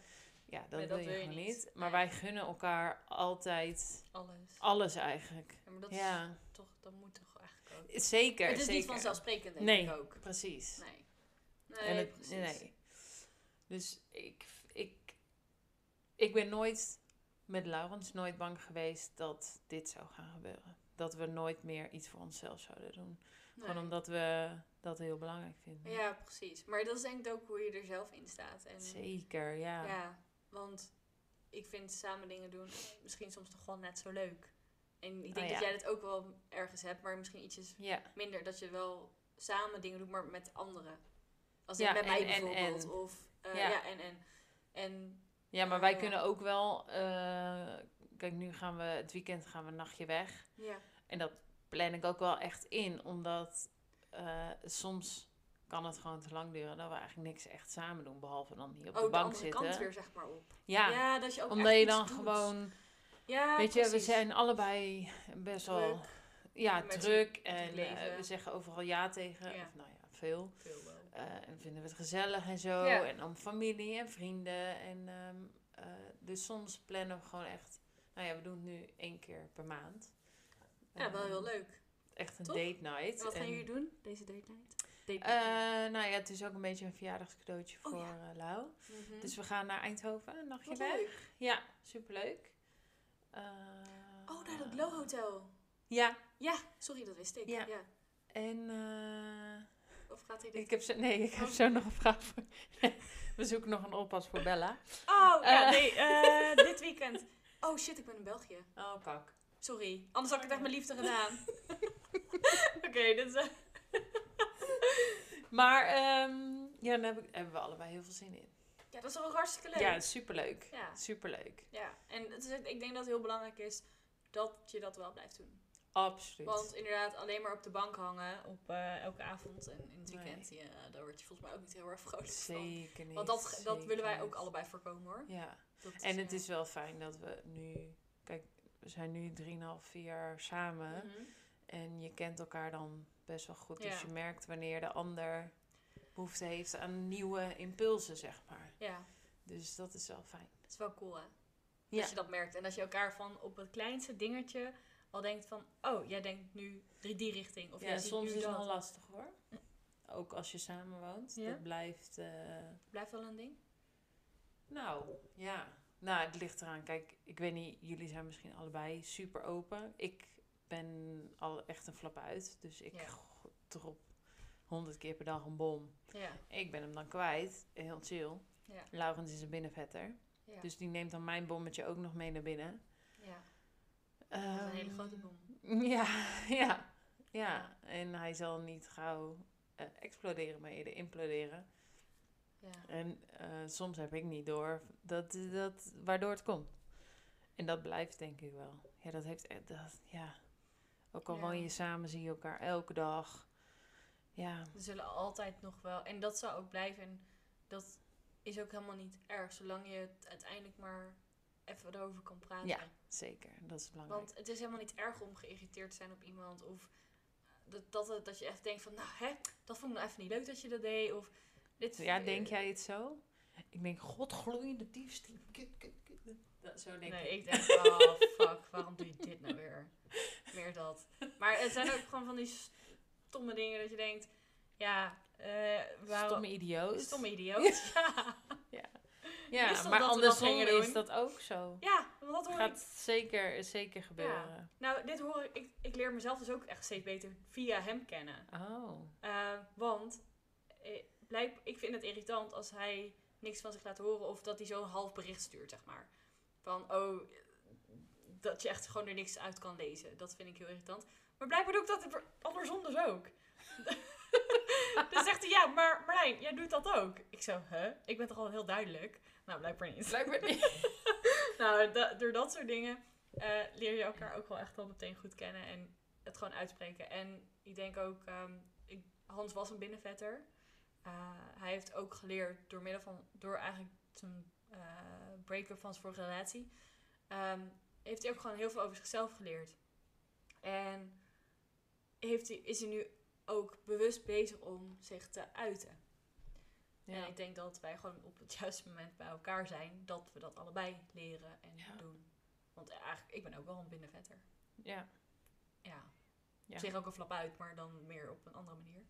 Ja, dat,
Nee,
wil
dat
je
wil je
gewoon
niet.
niet. Maar
Nee.
wij gunnen elkaar altijd
Alles.
alles eigenlijk.
Ja, maar dat
Ja,
is toch, dat moet toch eigenlijk ook.
zeker.
het is
zeker.
niet vanzelfsprekend, denk
Nee.
ik ook.
Precies.
Nee. Nee,
en het,
precies.
nee. Dus ik, ik, ik ben nooit met Laurens nooit bang geweest dat dit zou gaan gebeuren. Dat we nooit meer iets voor onszelf zouden doen.
Nee.
Gewoon omdat we dat heel belangrijk vinden.
Ja, precies. Maar dat is denk ik ook hoe je er zelf in staat. En,
Zeker, ja.
Ja, want ik vind samen dingen doen misschien soms toch wel net zo leuk. En ik denk
Oh,
dat jij dat ook wel ergens hebt, maar misschien ietsjes
Ja,
minder. Dat je wel samen dingen doet, maar met anderen. Als
Ja,
met mij
en-
bijvoorbeeld.
en.
Of, eh,
Ja.
ja. en en. En
ja maar wij
Oh.
kunnen ook wel... eh, kijk, nu gaan we het weekend gaan we een nachtje weg.
ja,
En dat plan ik ook wel echt in, omdat eh, soms kan het gewoon te lang duren dat we eigenlijk niks echt samen doen, behalve dan hier op de
de
bank
andere
zitten.
kant weer zeg maar op.
Ja,
Ja, dat je ook
omdat je dan
doet.
gewoon,
Ja,
weet je, we zijn allebei best wel,
Druk.
ja, druk en eh, we zeggen overal ja tegen, of nou ja, veel.
Veel wel.
Eh, en vinden we het gezellig en zo,
Ja.
en dan familie en vrienden en ehm, eh, dus soms plannen we gewoon echt, nou ja, we doen het nu één keer per maand.
Ja, wel
Ehm,
heel leuk.
Echt een
Toch?
date night.
En wat gaan
En-
jullie doen, deze date night? Date
Eh, nou ja, het is ook een beetje een verjaardagscadeautje
Oh
voor
ja.
Lau.
Mhm.
Dus we gaan naar Eindhoven, een nachtje weg.
leuk.
Ja, superleuk.
Oh, naar het Glow Hotel.
Ja,
Ja, sorry, dat wist ik.
Ja.
Ja.
en eh,
Of gaat hij dit...
ik heb zo, nee, ik heb
Oh.
zo nog een vraag voor. we zoeken nog een oppas voor Bella.
Oh, ja,
Eh.
nee, eh, dit weekend. Oh shit, ik ben in België.
Oh, kak.
Sorry, anders had ik het echt mijn liefde gedaan. Oké, dit is... eh,
Maar ehm, ja, daar heb ik- hebben we allebei heel veel zin in.
Ja, dat is wel hartstikke leuk.
Ja, superleuk.
Ja.
Superleuk.
Ja, en het is, ik denk dat het heel belangrijk is dat je dat wel blijft doen.
Absoluut.
Want inderdaad, alleen maar op de bank hangen op eh, elke avond en in het
Nee.
weekend, ja, daar word je volgens mij ook niet heel erg vrolijk van.
Zeker niet.
Want dat, dat willen wij ook allebei voorkomen hoor.
Ja.
Dat
En het
eh,
is wel fijn dat we nu, kijk, we zijn nu 3,5, 4 jaar samen.
mhm.
En je kent elkaar dan best wel goed. Dus je merkt wanneer de ander behoefte heeft aan nieuwe impulsen, zeg maar.
Ja,
Dus dat is wel fijn.
het is wel cool hè.
Ja.
Dat je dat merkt. En dat je elkaar van op het kleinste dingetje al denkt van... Oh, jij denkt nu die, die richting. Of
ja,
jij
soms is het wel lastig hoor. Ook als je samen woont.
Ja?
Dat blijft. eh,
Blijft wel een ding.
nou, ja. Nou, het ligt eraan. Kijk, ik weet niet, jullie zijn misschien allebei super open. Ik ben al echt een flap uit. Dus ik
Ja.
drop honderd keer per dag een bom.
Ja,
Ik ben hem dan kwijt. Heel chill.
ja,
Laurens is een binnenvetter. Dus die neemt dan mijn bommetje ook nog mee naar binnen.
ja. Dat is een hele
Ehm,
grote bom.
Ja, ja, ja. En hij zal niet gauw eh, exploderen, maar eerder imploderen.
Ja.
En eh, soms heb ik niet door dat, dat, waardoor het komt. En dat blijft denk ik wel. Ja, dat heeft echt, dat, ja. Ook al
Ja.
woon je samen, zie je elkaar elke dag. Ja,
Er zullen altijd nog wel... En dat zal ook blijven. En dat is ook helemaal niet erg. Zolang je het uiteindelijk maar even erover kan praten.
Ja. zeker. Dat is belangrijk.
Want het is helemaal niet erg om geïrriteerd te zijn op iemand. Of dat, dat, dat je echt denkt van... Nou, hè, dat vond ik nou even niet leuk dat je dat deed. Of dit...
ja, denk jij het zo? Ik denk, god, gloeiende kut. Dat, zo denk
Nee,
ik.
ik denk, oh fuck, waarom doe je dit nou weer? Meer dat. Maar het zijn ook gewoon van die stomme dingen dat je denkt, ja, eh waarom...
Stomme idioot.
Stomme idioot. Ja.
Ja, maar andersom is dat ook zo.
ja, want dat hoor
Gaat
ik.
zeker, zeker gebeuren.
Nou, dit hoor ik, ik. Ik leer mezelf dus ook echt steeds beter via hem kennen.
Oh.
Eh, want eh, blijk, ik vind het irritant als hij niks van zich laat horen of dat hij zo'n half bericht stuurt, zeg maar. Van, oh, dat je echt gewoon er niks uit kan lezen. Dat vind ik heel irritant. Maar blijkbaar doe ik dat er- andersom dus ook. dan zegt hij, ja, maar Marlijn, jij doet dat ook. Ik zo, hè? Ik ben toch al heel duidelijk? Nou, blijkbaar niet.
Blijkbaar niet.
nou, da- door dat soort dingen eh, leer je elkaar ook wel echt wel meteen goed kennen en het gewoon uitspreken. En ik denk ook, ehm, ik, Hans was een binnenvetter. Eh, hij heeft ook geleerd door middel van, door eigenlijk zijn eh break-up van zijn vorige relatie, ehm, heeft hij ook gewoon heel veel over zichzelf geleerd. En heeft hij, is hij nu ook bewust bezig om zich te uiten.
Ja.
En ik denk dat wij gewoon op het juiste moment bij elkaar zijn, dat we dat allebei leren en doen. Want eigenlijk, ik ben ook wel een binnenvetter.
ja,
Ja. Op zich ook een flap uit, maar dan meer op een andere manier.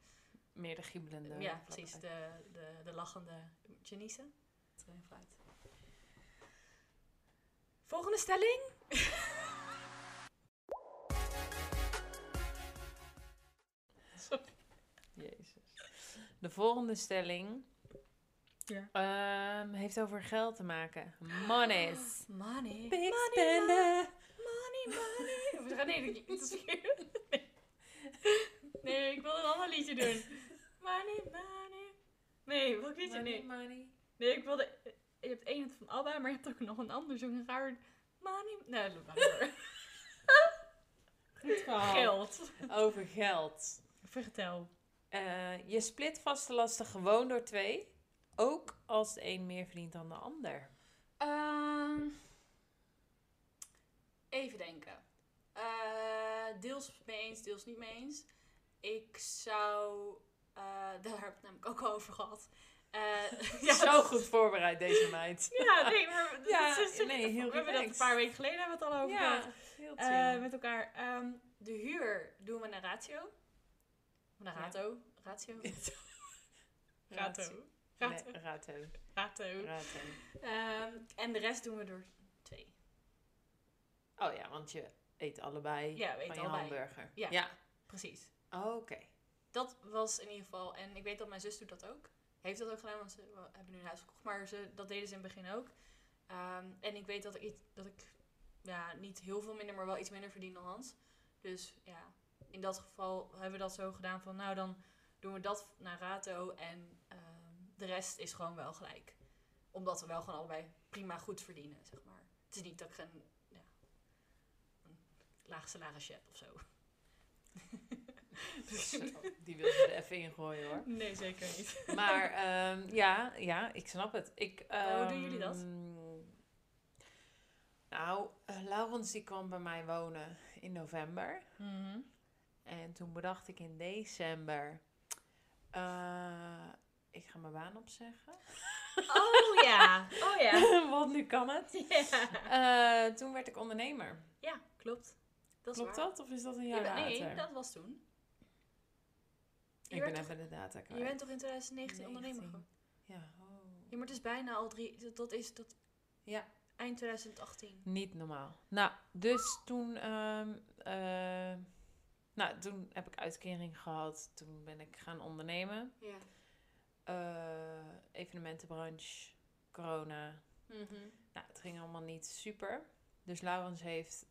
meer de giebelende.
ja, precies. De, de, de lachende Janice. Volgende stelling.
Jezus. De volgende stelling
Ja.
ehm, heeft over geld te maken. Monies.
Money.
Big
money,
spender.
Money, money. Of, nee, dat is. Nee. nee, ik wil een ander liedje doen. Money, money. Nee, welk liedje?
Money,
Nee.
money.
Nee, ik wilde... Je hebt één van Alba, maar je hebt ook nog een ander, zo'n raar... Money... Nee, dat door.
Goed verhaal.
Geld.
Over geld.
Vertel.
Eh, je split vaste lasten gewoon door twee. Ook als de een meer verdient dan de ander.
Ehm, even denken. Eh, deels mee eens, deels niet mee eens. Ik zou... eh, daar heb ik het namelijk ook al over gehad. Eh, ja,
Zo goed voorbereid, deze meid.
Ja, nee, maar...
Ja,
dat is-
nee, heel
We hebben dat een paar weken geleden hebben we het al over gehad.
Ja, heel
Eh,
chill.
met elkaar. Ehm, de huur doen we naar ratio. Naar rato. Ratio?
Rato.
Rato.
Nee,
Rato.
rato.
En de rest doen we door twee.
Oh ja, want je eet allebei
Ja, we
van je
allebei.
hamburger.
Ja.
ja.
Precies.
Oké.
Dat was in ieder geval. En ik weet dat mijn zus doet dat ook. Heeft dat ook gedaan, want ze hebben nu een huis gekocht. Maar ze, dat deden ze in het begin ook. Ehm, en ik weet dat ik, iets- dat ik ja, niet heel veel minder, maar wel iets minder verdien dan Hans. Dus ja, in dat geval hebben we dat zo gedaan van... Nou, dan doen we dat naar Rato en de rest is gewoon wel gelijk. Omdat we wel gewoon allebei prima goed verdienen, zeg maar. Het is niet dat ik een, ja, een laag salarisje heb of zo.
Zo, die wil ze er even ingooien hoor.
Nee, zeker niet.
Maar ehm, ja, ja, ik snap het. Ik,
hoe doen jullie dat?
ehm, Nou, eh, Laurens die kwam bij mij wonen in november. En toen bedacht ik in december... eh, ik ga mijn baan opzeggen.
Oh ja, oh ja.
Want nu kan het.
Ja,
Eh, toen werd ik ondernemer.
ja klopt. Dat
Klopt
waar.
dat? Of is dat een jaar
bent- nee,
later?
dat was toen. Je,
ik ben
toch,
even de data
je bent toch in 2019 ondernemer
19.
geworden?
Ja, oh.
Ja, maar het is bijna al drie... dat- is dat
ja,
eind 2018.
niet normaal. Nou, dus toen, ehm, eh, nou, toen heb ik uitkering gehad. Toen ben ik gaan ondernemen.
Ja.
Eh, evenementenbranche, corona.
Mhm.
Nou, het ging allemaal niet super. Dus Laurens heeft,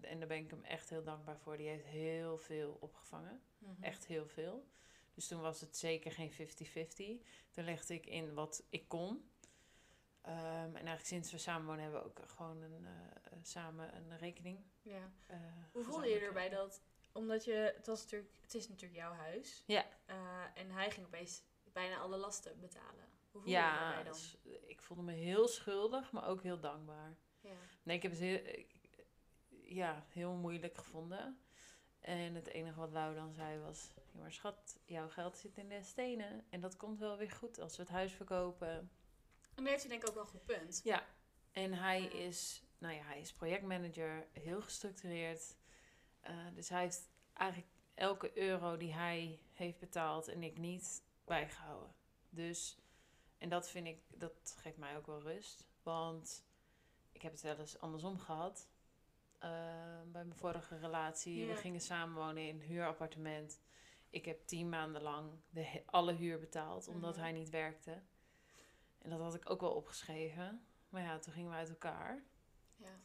en daar ben ik hem echt heel dankbaar voor, die heeft heel veel opgevangen.
Mhm.
Echt heel veel. Dus toen was het zeker geen 50-50. Toen legde ik in wat ik kon. Ehm, en eigenlijk sinds we samen wonen hebben we ook gewoon een, eh, eh, samen een rekening.
Ja. Hoe voelde je erbij dat... Omdat je... Het, was natuurlijk, het is natuurlijk jouw huis.
Ja.
En hij ging opeens bijna alle lasten betalen. Hoe voelde je
Ja,
dan?
s- ik voelde me heel schuldig, maar ook heel dankbaar.
Ja.
Nee, ik heb het heel, ik- ja, heel moeilijk gevonden. En het enige wat Lau dan zei was... Ja, maar schat, jouw geld zit in de stenen. En dat komt wel weer goed als we het huis verkopen.
En daar heeft hij denk ik ook wel een goed punt.
Ja, en hij
Ja.
is, nou ja, hij is projectmanager, heel gestructureerd. Eh, dus hij heeft eigenlijk elke euro die hij heeft betaald en ik niet bijgehouden. Dus, en dat vind ik, dat geeft mij ook wel rust. Want ik heb het wel eens andersom gehad. Eh, bij mijn vorige relatie.
Ja.
We gingen samenwonen in een huurappartement. Ik heb tien maanden lang de, alle huur betaald, omdat
Mhm.
hij niet werkte. En dat had ik ook wel opgeschreven. Maar ja, toen gingen we uit elkaar.
Ja.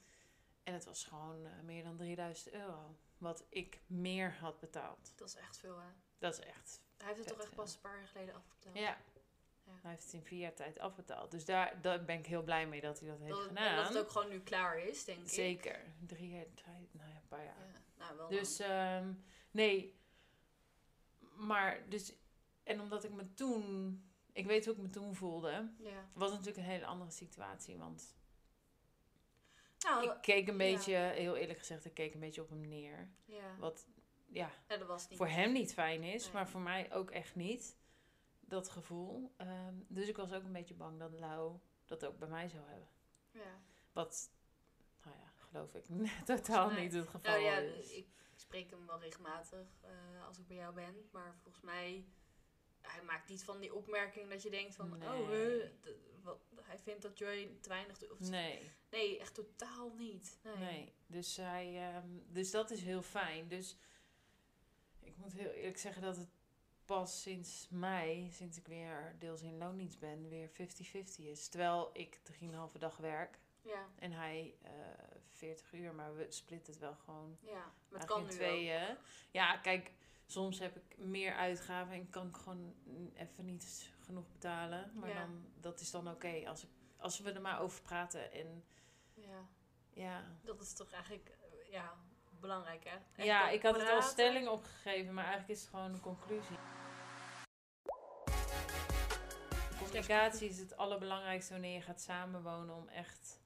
En het was gewoon eh, meer dan 3000 euro. Wat ik meer had betaald.
Dat is echt veel, hè?
Dat is echt.
Hij heeft het toch echt pas een paar jaar geleden afbetaald.
Ja.
Ja.
Hij heeft het in vier jaar tijd afbetaald. Dus daar, daar ben ik heel blij mee dat hij dat heeft
Dat,
gedaan.
en dat het ook gewoon nu klaar is, denk ik.
Zeker. Drie jaar, drie, nou ja, een paar jaar.
Ja, nou, wel
Dus ehm, nee. Maar dus. En omdat ik me toen. Ik weet hoe ik me toen voelde.
ja.
Was natuurlijk een hele andere situatie. Want
Nou,
ik keek een
ja.
beetje, heel eerlijk gezegd, ik keek een beetje op hem neer.
ja.
Wat ja,
Ja, dat was niet.
voor hem niet fijn is,
Nee.
maar voor mij ook echt niet. dat gevoel. Ehm, dus ik was ook een beetje bang dat Lau dat ook bij mij zou hebben.
Ja.
Wat, nou ja, geloof ik totaal
mij-
niet het geval
Nou ja,
is.
ik spreek hem wel regelmatig eh, als ik bij jou ben. Maar volgens mij, hij maakt niet van die opmerking dat je denkt van... Oh,
Nee.
wat, hij vindt dat Joy te weinig doet.
Nee,
nee, echt totaal niet. Nee.
nee. Dus, hij, ehm, dus dat is heel fijn. Dus moet heel eerlijk zeggen dat het pas sinds mei, sinds ik weer deels in loondienst ben, weer 50-50 is. Terwijl ik 3,5 dag werk
Ja,
en hij eh 40 uur, maar we splitten het wel gewoon
ja. Maar het kan
in
nu
tweeën. Ja, kijk, soms heb ik meer uitgaven en kan ik gewoon even niet genoeg betalen. Maar
Ja.
dan, dat is dan oké als, als we er maar over praten. En.
Ja,
ja,
dat is toch eigenlijk eh, ja, belangrijk, hè? Echt
ja ik had het als
praten.
stelling opgegeven, maar eigenlijk is het gewoon een conclusie. Communicatie is het allerbelangrijkste wanneer je gaat samenwonen om echt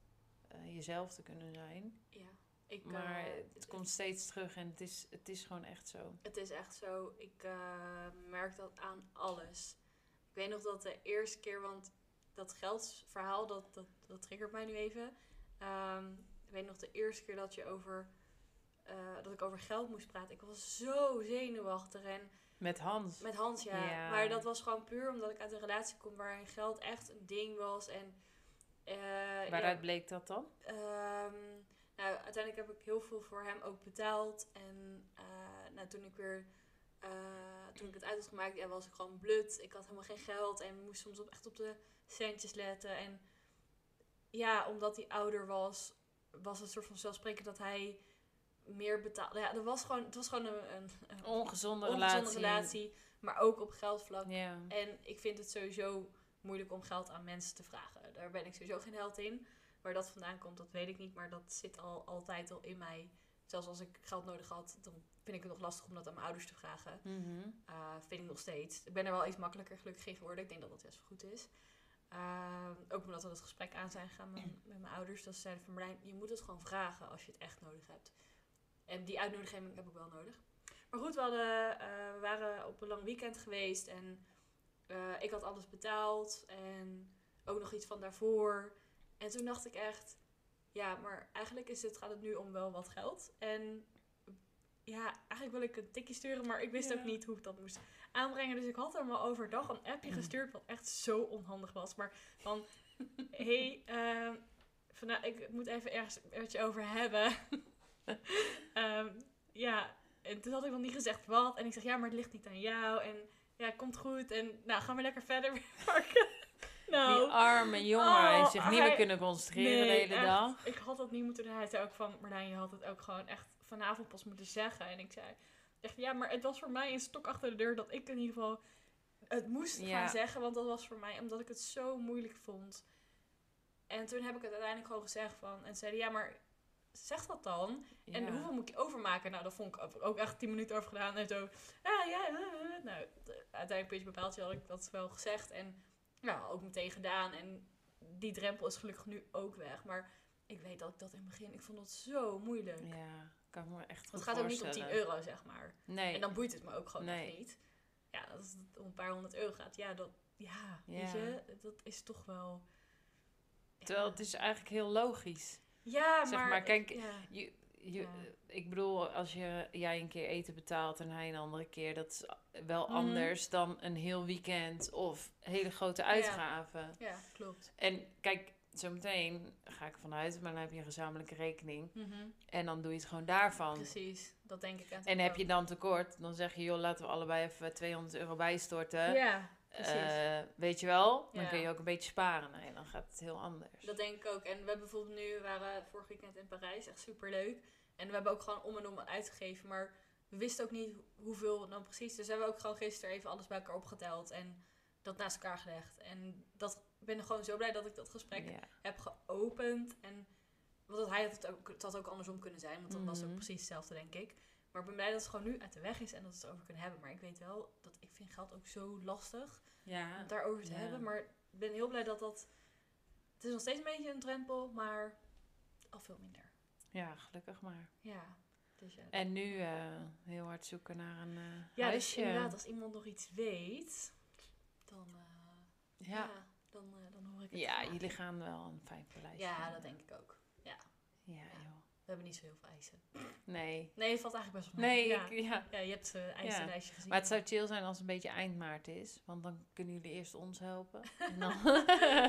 eh, jezelf te kunnen zijn.
Ja, ik, eh,
Maar het komt steeds terug en het is, het is gewoon echt zo.
Het is echt zo, ik eh, merk dat aan alles. Ik weet nog dat de eerste keer, want dat geldsverhaal, dat, dat, dat triggert mij nu even. Ehm, ik weet nog de eerste keer dat, je over, eh, dat ik over geld moest praten. Ik was zo zenuwachtig en
Met Hans.
met Hans, ja.
Ja.
Maar dat was gewoon puur omdat ik uit een relatie kom waarin geld echt een ding was. En, eh,
Waaruit
ja,
bleek dat dan?
Ehm, nou, uiteindelijk heb ik heel veel voor hem ook betaald. En eh, nou, toen ik weer toen ik het uit had gemaakt, ja, was ik gewoon blut. Ik had helemaal geen geld en moest soms op, echt op de centjes letten. En ja, omdat hij ouder was, was het soort van zelfsprekend dat hij meer betaalde. Ja, er was gewoon, het was gewoon een, een, een
Ongezonde,
ongezonde
relatie.
relatie, maar ook op geldvlak. En ik vind het sowieso moeilijk om geld aan mensen te vragen. Daar ben ik sowieso geen held in. Waar dat vandaan komt, dat weet ik niet. Maar dat zit al altijd al in mij. Zelfs als ik geld nodig had, dan vind ik het nog lastig om dat aan mijn ouders te vragen.
Mhm.
Uh, vind ik nog steeds. Ik ben er wel iets makkelijker gelukkig in geworden. Ik denk dat dat best wel goed is. Uh, ook omdat we het gesprek aan zijn gegaan met, met mijn ouders. Dat ze zeiden van Marlijn, je moet het gewoon vragen als je het echt nodig hebt. En die uitnodiging heb ik wel nodig. Maar goed, we, hadden, uh, we waren op een lang weekend geweest. En uh, ik had alles betaald. En ook nog iets van daarvoor. En toen dacht ik echt... Ja, maar eigenlijk is het, gaat het nu om wel wat geld. En ja, eigenlijk wil ik een tikje sturen, maar ik wist
Ja.
ook niet hoe ik dat moest aanbrengen. Dus ik had hem al overdag een appje gestuurd, wat echt zo onhandig was. Maar van, hey, uh, ik moet even ergens je over hebben. um, ja, en toen had ik nog niet gezegd wat. En ik zeg, ja, maar het ligt niet aan jou. En ja, komt goed. En nou, gaan we lekker verder werken. nou,
Die arme jongen,
Oh,
hij heeft zich niet meer kunnen concentreren de hele
echt.
dag.
Ik had dat niet moeten doen. Hij zei ook van, Marlijn, je had het ook gewoon echt vanavond pas moeten zeggen. En ik zei, echt, ja, maar het was voor mij een stok achter de deur dat ik in ieder geval het moest
Ja.
gaan zeggen. Want dat was voor mij, omdat ik het zo moeilijk vond. En toen heb ik het uiteindelijk gewoon gezegd van, en zeiden, ja, maar zeg dat dan. En hoeveel moet ik overmaken? Nou, dat vond ik ook echt tien minuten over gedaan. En zo, ja, ja, nou, uiteindelijk puntje bepaald had ik dat wel gezegd. En ja, ook meteen gedaan. En die drempel is gelukkig nu ook weg. Maar ik weet dat ik dat in het begin, ik vond dat zo moeilijk.
Ja, kan me echt
het gaat ook niet om 10
voorstellen.
euro, zeg maar.
Nee.
En dan boeit het me ook gewoon
Nee.
nog niet. Ja, als het om een paar honderd euro gaat, ja, dat, ja, weet je, dat is toch wel... ja.
Terwijl het is eigenlijk heel logisch.
Ja,
zeg
maar...
maar, kijk,
ja.
Je, je,
Ja.
Ik bedoel, als je, jij een keer eten betaalt en hij een andere keer, dat is wel
Mhm.
anders dan een heel weekend of hele grote uitgaven.
ja, klopt.
En kijk, zometeen ga ik vanuit, maar dan heb je een gezamenlijke rekening. En dan doe je het gewoon daarvan.
Precies, dat denk ik.
En heb je dan tekort, dan zeg je, joh, laten we allebei even 200 euro bijstorten.
Ja,
Eh, weet je wel? Dan
Ja.
kun je ook een beetje sparen. Nee, dan gaat het heel anders.
Dat denk ik ook. En we hebben bijvoorbeeld nu, waren vorig weekend in Parijs, echt super leuk. En we hebben ook gewoon om en om uitgegeven, maar we wisten ook niet hoeveel dan precies. Dus hebben we ook gewoon gisteren even alles bij elkaar opgeteld en dat naast elkaar gelegd. En dat ik ben gewoon zo blij dat ik dat gesprek
Ja.
heb geopend. En want dat hij had het ook, het had ook andersom kunnen zijn, want dan was het ook
Mhm.
precies hetzelfde, denk ik. Maar ik ben blij dat het gewoon nu uit de weg is en dat we het erover kunnen hebben. Maar ik weet wel dat ik vind geld ook zo lastig
Ja.
om het daarover te
Ja.
hebben. Maar ik ben heel blij dat dat... Het is nog steeds een beetje een drempel, maar al veel minder.
ja, gelukkig maar.
Ja, dus ja.
En nu eh, heel hard zoeken naar een eh
Ja, dus inderdaad, als iemand nog iets weet... dan, eh,
Ja.
dan, dan hoor ik het.
Ja, jullie gaan wel een fijn paleis
Ja, dat denk ik ook.
Ja,
Ja.
joh.
We hebben niet zo heel veel eisen.
Nee.
Nee, het valt eigenlijk best wel mee.
Nee,
ja.
ik, ja.
ja, je hebt uh, eisenlijstje gezien.
Maar het zou chill zijn als het een beetje eind maart is. Want dan kunnen jullie eerst ons helpen. En dan...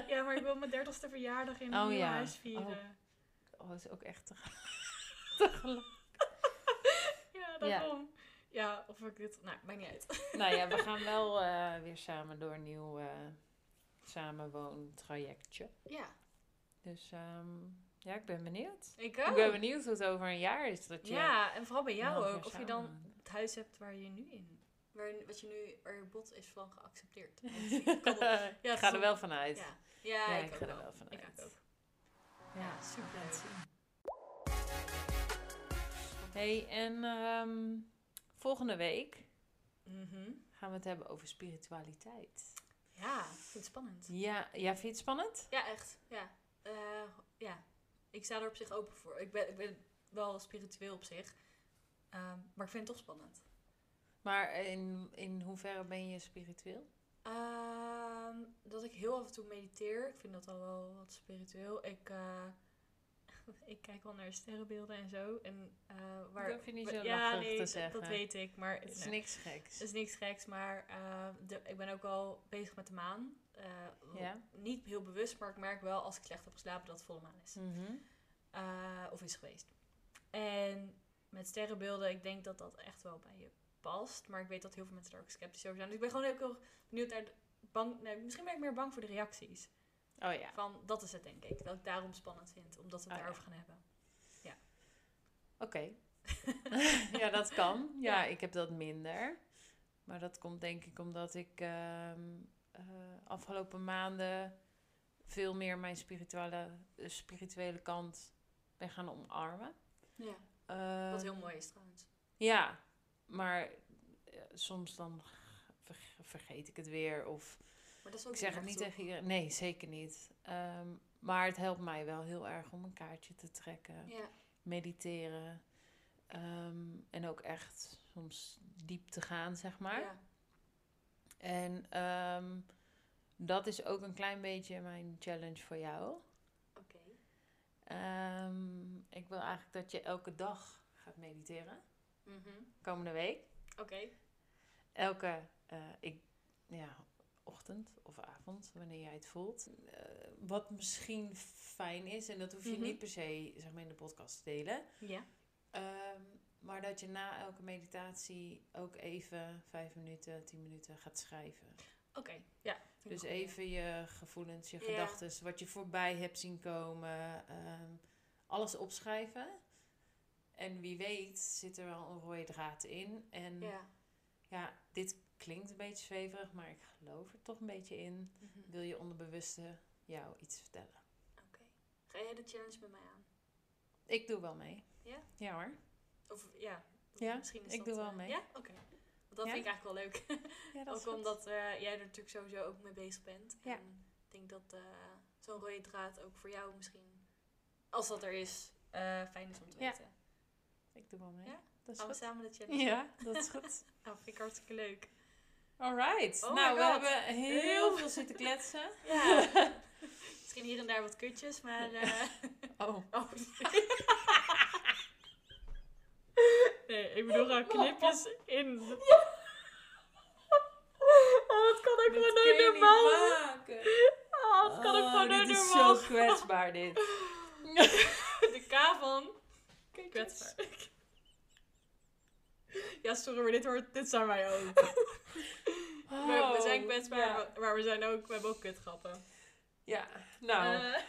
Ja, maar ik wil mijn dertigste verjaardag in
Oh, ja.
huis vieren.
Oh, dat is ook echt te, te geluk.
Ja, daarom. Ja. of ik dit... Nou, maakt niet uit.
Nou ja, we gaan wel eh, weer samen door een nieuw eh samenwoontrajectje.
Ja,
Dus ehm, ja, ik ben benieuwd.
ik
Ik
ook.
ben benieuwd hoe het over een jaar is. Dat je
Ja, en vooral bij jou ook. Of je dan het huis hebt waar je nu in... Waar, wat je nu, waar je bod is van geaccepteerd. Ik kan
ik
het
ga er wel vanuit.
Ja, ja,
Ja,
ik,
ik ga er
wel.
vanuit.
Ik ook.
Ja,
super.
Hey, en ehm, volgende week
Mhm.
gaan we het hebben over spiritualiteit.
Ja, ik vind het spannend.
Ja, ja vind je het spannend?
Ja, echt. Ja. Eh, ja. Ik sta er op zich open voor. Ik ben, ik ben wel spiritueel op zich. Ehm, maar ik vind het toch spannend.
Maar in, in hoeverre ben je spiritueel?
Ehm, dat ik heel af en toe mediteer. Ik vind dat al wel wat spiritueel. Ik, eh, ik kijk wel naar sterrenbeelden en zo. En, eh, waar,
Dat vind je niet zo
ja, nee,
te zeggen.
dat weet ik. Maar
Het is niks geks.
het is niks geks. Maar eh, de, ik ben ook wel bezig met de maan. Eh,
Ja?
Niet heel bewust, maar ik merk wel als ik slecht heb geslapen dat het volle maan is.
Mhm.
Eh, of is geweest. En met sterrenbeelden, ik denk dat dat echt wel bij je past. Maar ik weet dat heel veel mensen daar ook sceptisch over zijn. Dus ik ben gewoon heel, heel benieuwd naar... Bang, nee, misschien ben ik meer bang voor de reacties.
Oh ja.
Van, dat is het denk ik. Dat ik daarom spannend vind. Omdat we het
Oh,
daarover
ja.
gaan hebben.
Oké. ja, dat kan. Ja,
Ja.
ik heb dat minder. Maar dat komt denk ik omdat ik ehm, eh, afgelopen maanden veel meer mijn spirituele, eh, spirituele kant ben gaan omarmen.
Ja.
Ehm,
Wat heel mooi is trouwens.
Ja, maar eh, soms dan ver- vergeet ik het weer. Of
Maar dat is ook
ik zeg het niet tegen iedereen. Nee, zeker niet. Ehm, maar het helpt mij wel heel erg om een kaartje te trekken.
Ja.
Mediteren. Ehm, en ook echt soms diep te gaan, zeg maar.
Ja.
En ehm, dat is ook een klein beetje mijn challenge voor jou.
Oké.
Ehm, ik wil eigenlijk dat je elke dag gaat mediteren.
Mhm.
Komende week.
Oké.
elke eh, ik, ja, ochtend of avond, wanneer jij het voelt. Eh, wat misschien fijn is, en dat hoef je
Mhm.
niet per se zeg maar, in de podcast te delen.
Ja.
Ehm, maar dat je na elke meditatie ook even vijf minuten, tien minuten gaat schrijven.
Oké. Ja.
Dus even je gevoelens, je
Ja.
gedachten, wat je voorbij hebt zien komen. ehm, alles opschrijven. En wie weet zit er wel een rode draad in. En
Ja.
ja, dit klinkt een beetje zweverig, maar ik geloof er toch een beetje in.
Mhm.
Wil je onderbewuste jou iets vertellen?
Oké. Ga jij de challenge met mij aan?
Ik doe wel mee.
Ja?
Ja hoor.
Of ja.
Ja,
Misschien is
ik
dat,
doe wel
eh,
mee.
Ja? Oké. Want dat
Ja?
vind ik eigenlijk wel leuk.
Ja, dat is
ook omdat eh, jij er natuurlijk sowieso ook mee bezig bent.
Ja.
En ik denk dat eh, zo'n rode draad ook voor jou misschien, als dat er is, fijn is om te weten.
Ik doe wel mee.
Ja?
Dat is
we samen de challenge
Ja, dat is goed.
Nou, vind ik hartstikke leuk.
Alright.
Oh
nou, we hebben heel veel zitten kletsen.
Ja. misschien hier en daar wat kutjes, maar...
Oh.
oh. Nee, ik bedoel gewoon knipjes in... Oh, het kan ook gewoon nooit normaal.
maken.
Oh, het kan ook gewoon
dit
nooit
is
normaal.
zo kwetsbaar dit.
De K van kwetsbaar. Ja, sorry, maar dit, hoort, dit zijn wij ook. we, we zijn kwetsbaar,
Oh, Ja,
maar- maar we, zijn ook, we hebben ook kutgrappen.
Ja. nou,
Eh,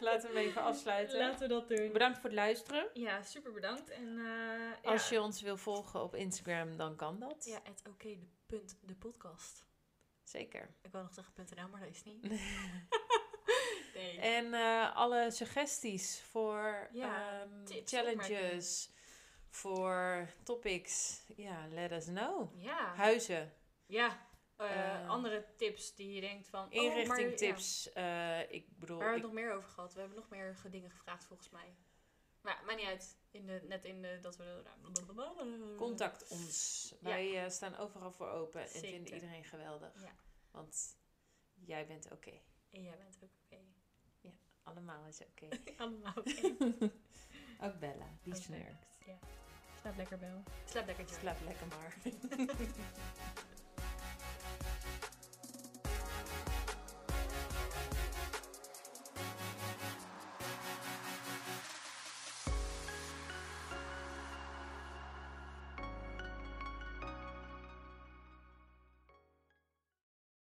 laten we hem even afsluiten.
laten we dat doen.
Bedankt voor het luisteren.
Ja, super bedankt. En, eh,
Als
ja.
je ons wil volgen op Instagram, dan kan dat.
Ja, het oké, de punt, de podcast.
Zeker.
Ik wou nog zeggen .nl, maar dat is niet. nee.
En eh, alle suggesties voor
Ja,
ehm,
tips,
challenges, voor topics, ja, let us know.
Ja,
Huizen,
ja. Eh, andere tips die je denkt van... oh, maar-
inrichtingtips. eh, ik bedoel,
ja. Waar hebben we nog meer over gehad? We hebben nog meer ge- dingen gevraagd volgens mij. Maar maakt niet uit. In de, net in de, dat we...
contact ons. Wij staan overal voor open en vinden iedereen geweldig.
Ja.
Want jij bent oké.
En jij bent ook oké.
Allemaal is oké.
Allemaal oké.
Ook Bella, die snurkt.
Slaap lekker, Bel. Slaap lekker, Joy.
Slaap lekker maar.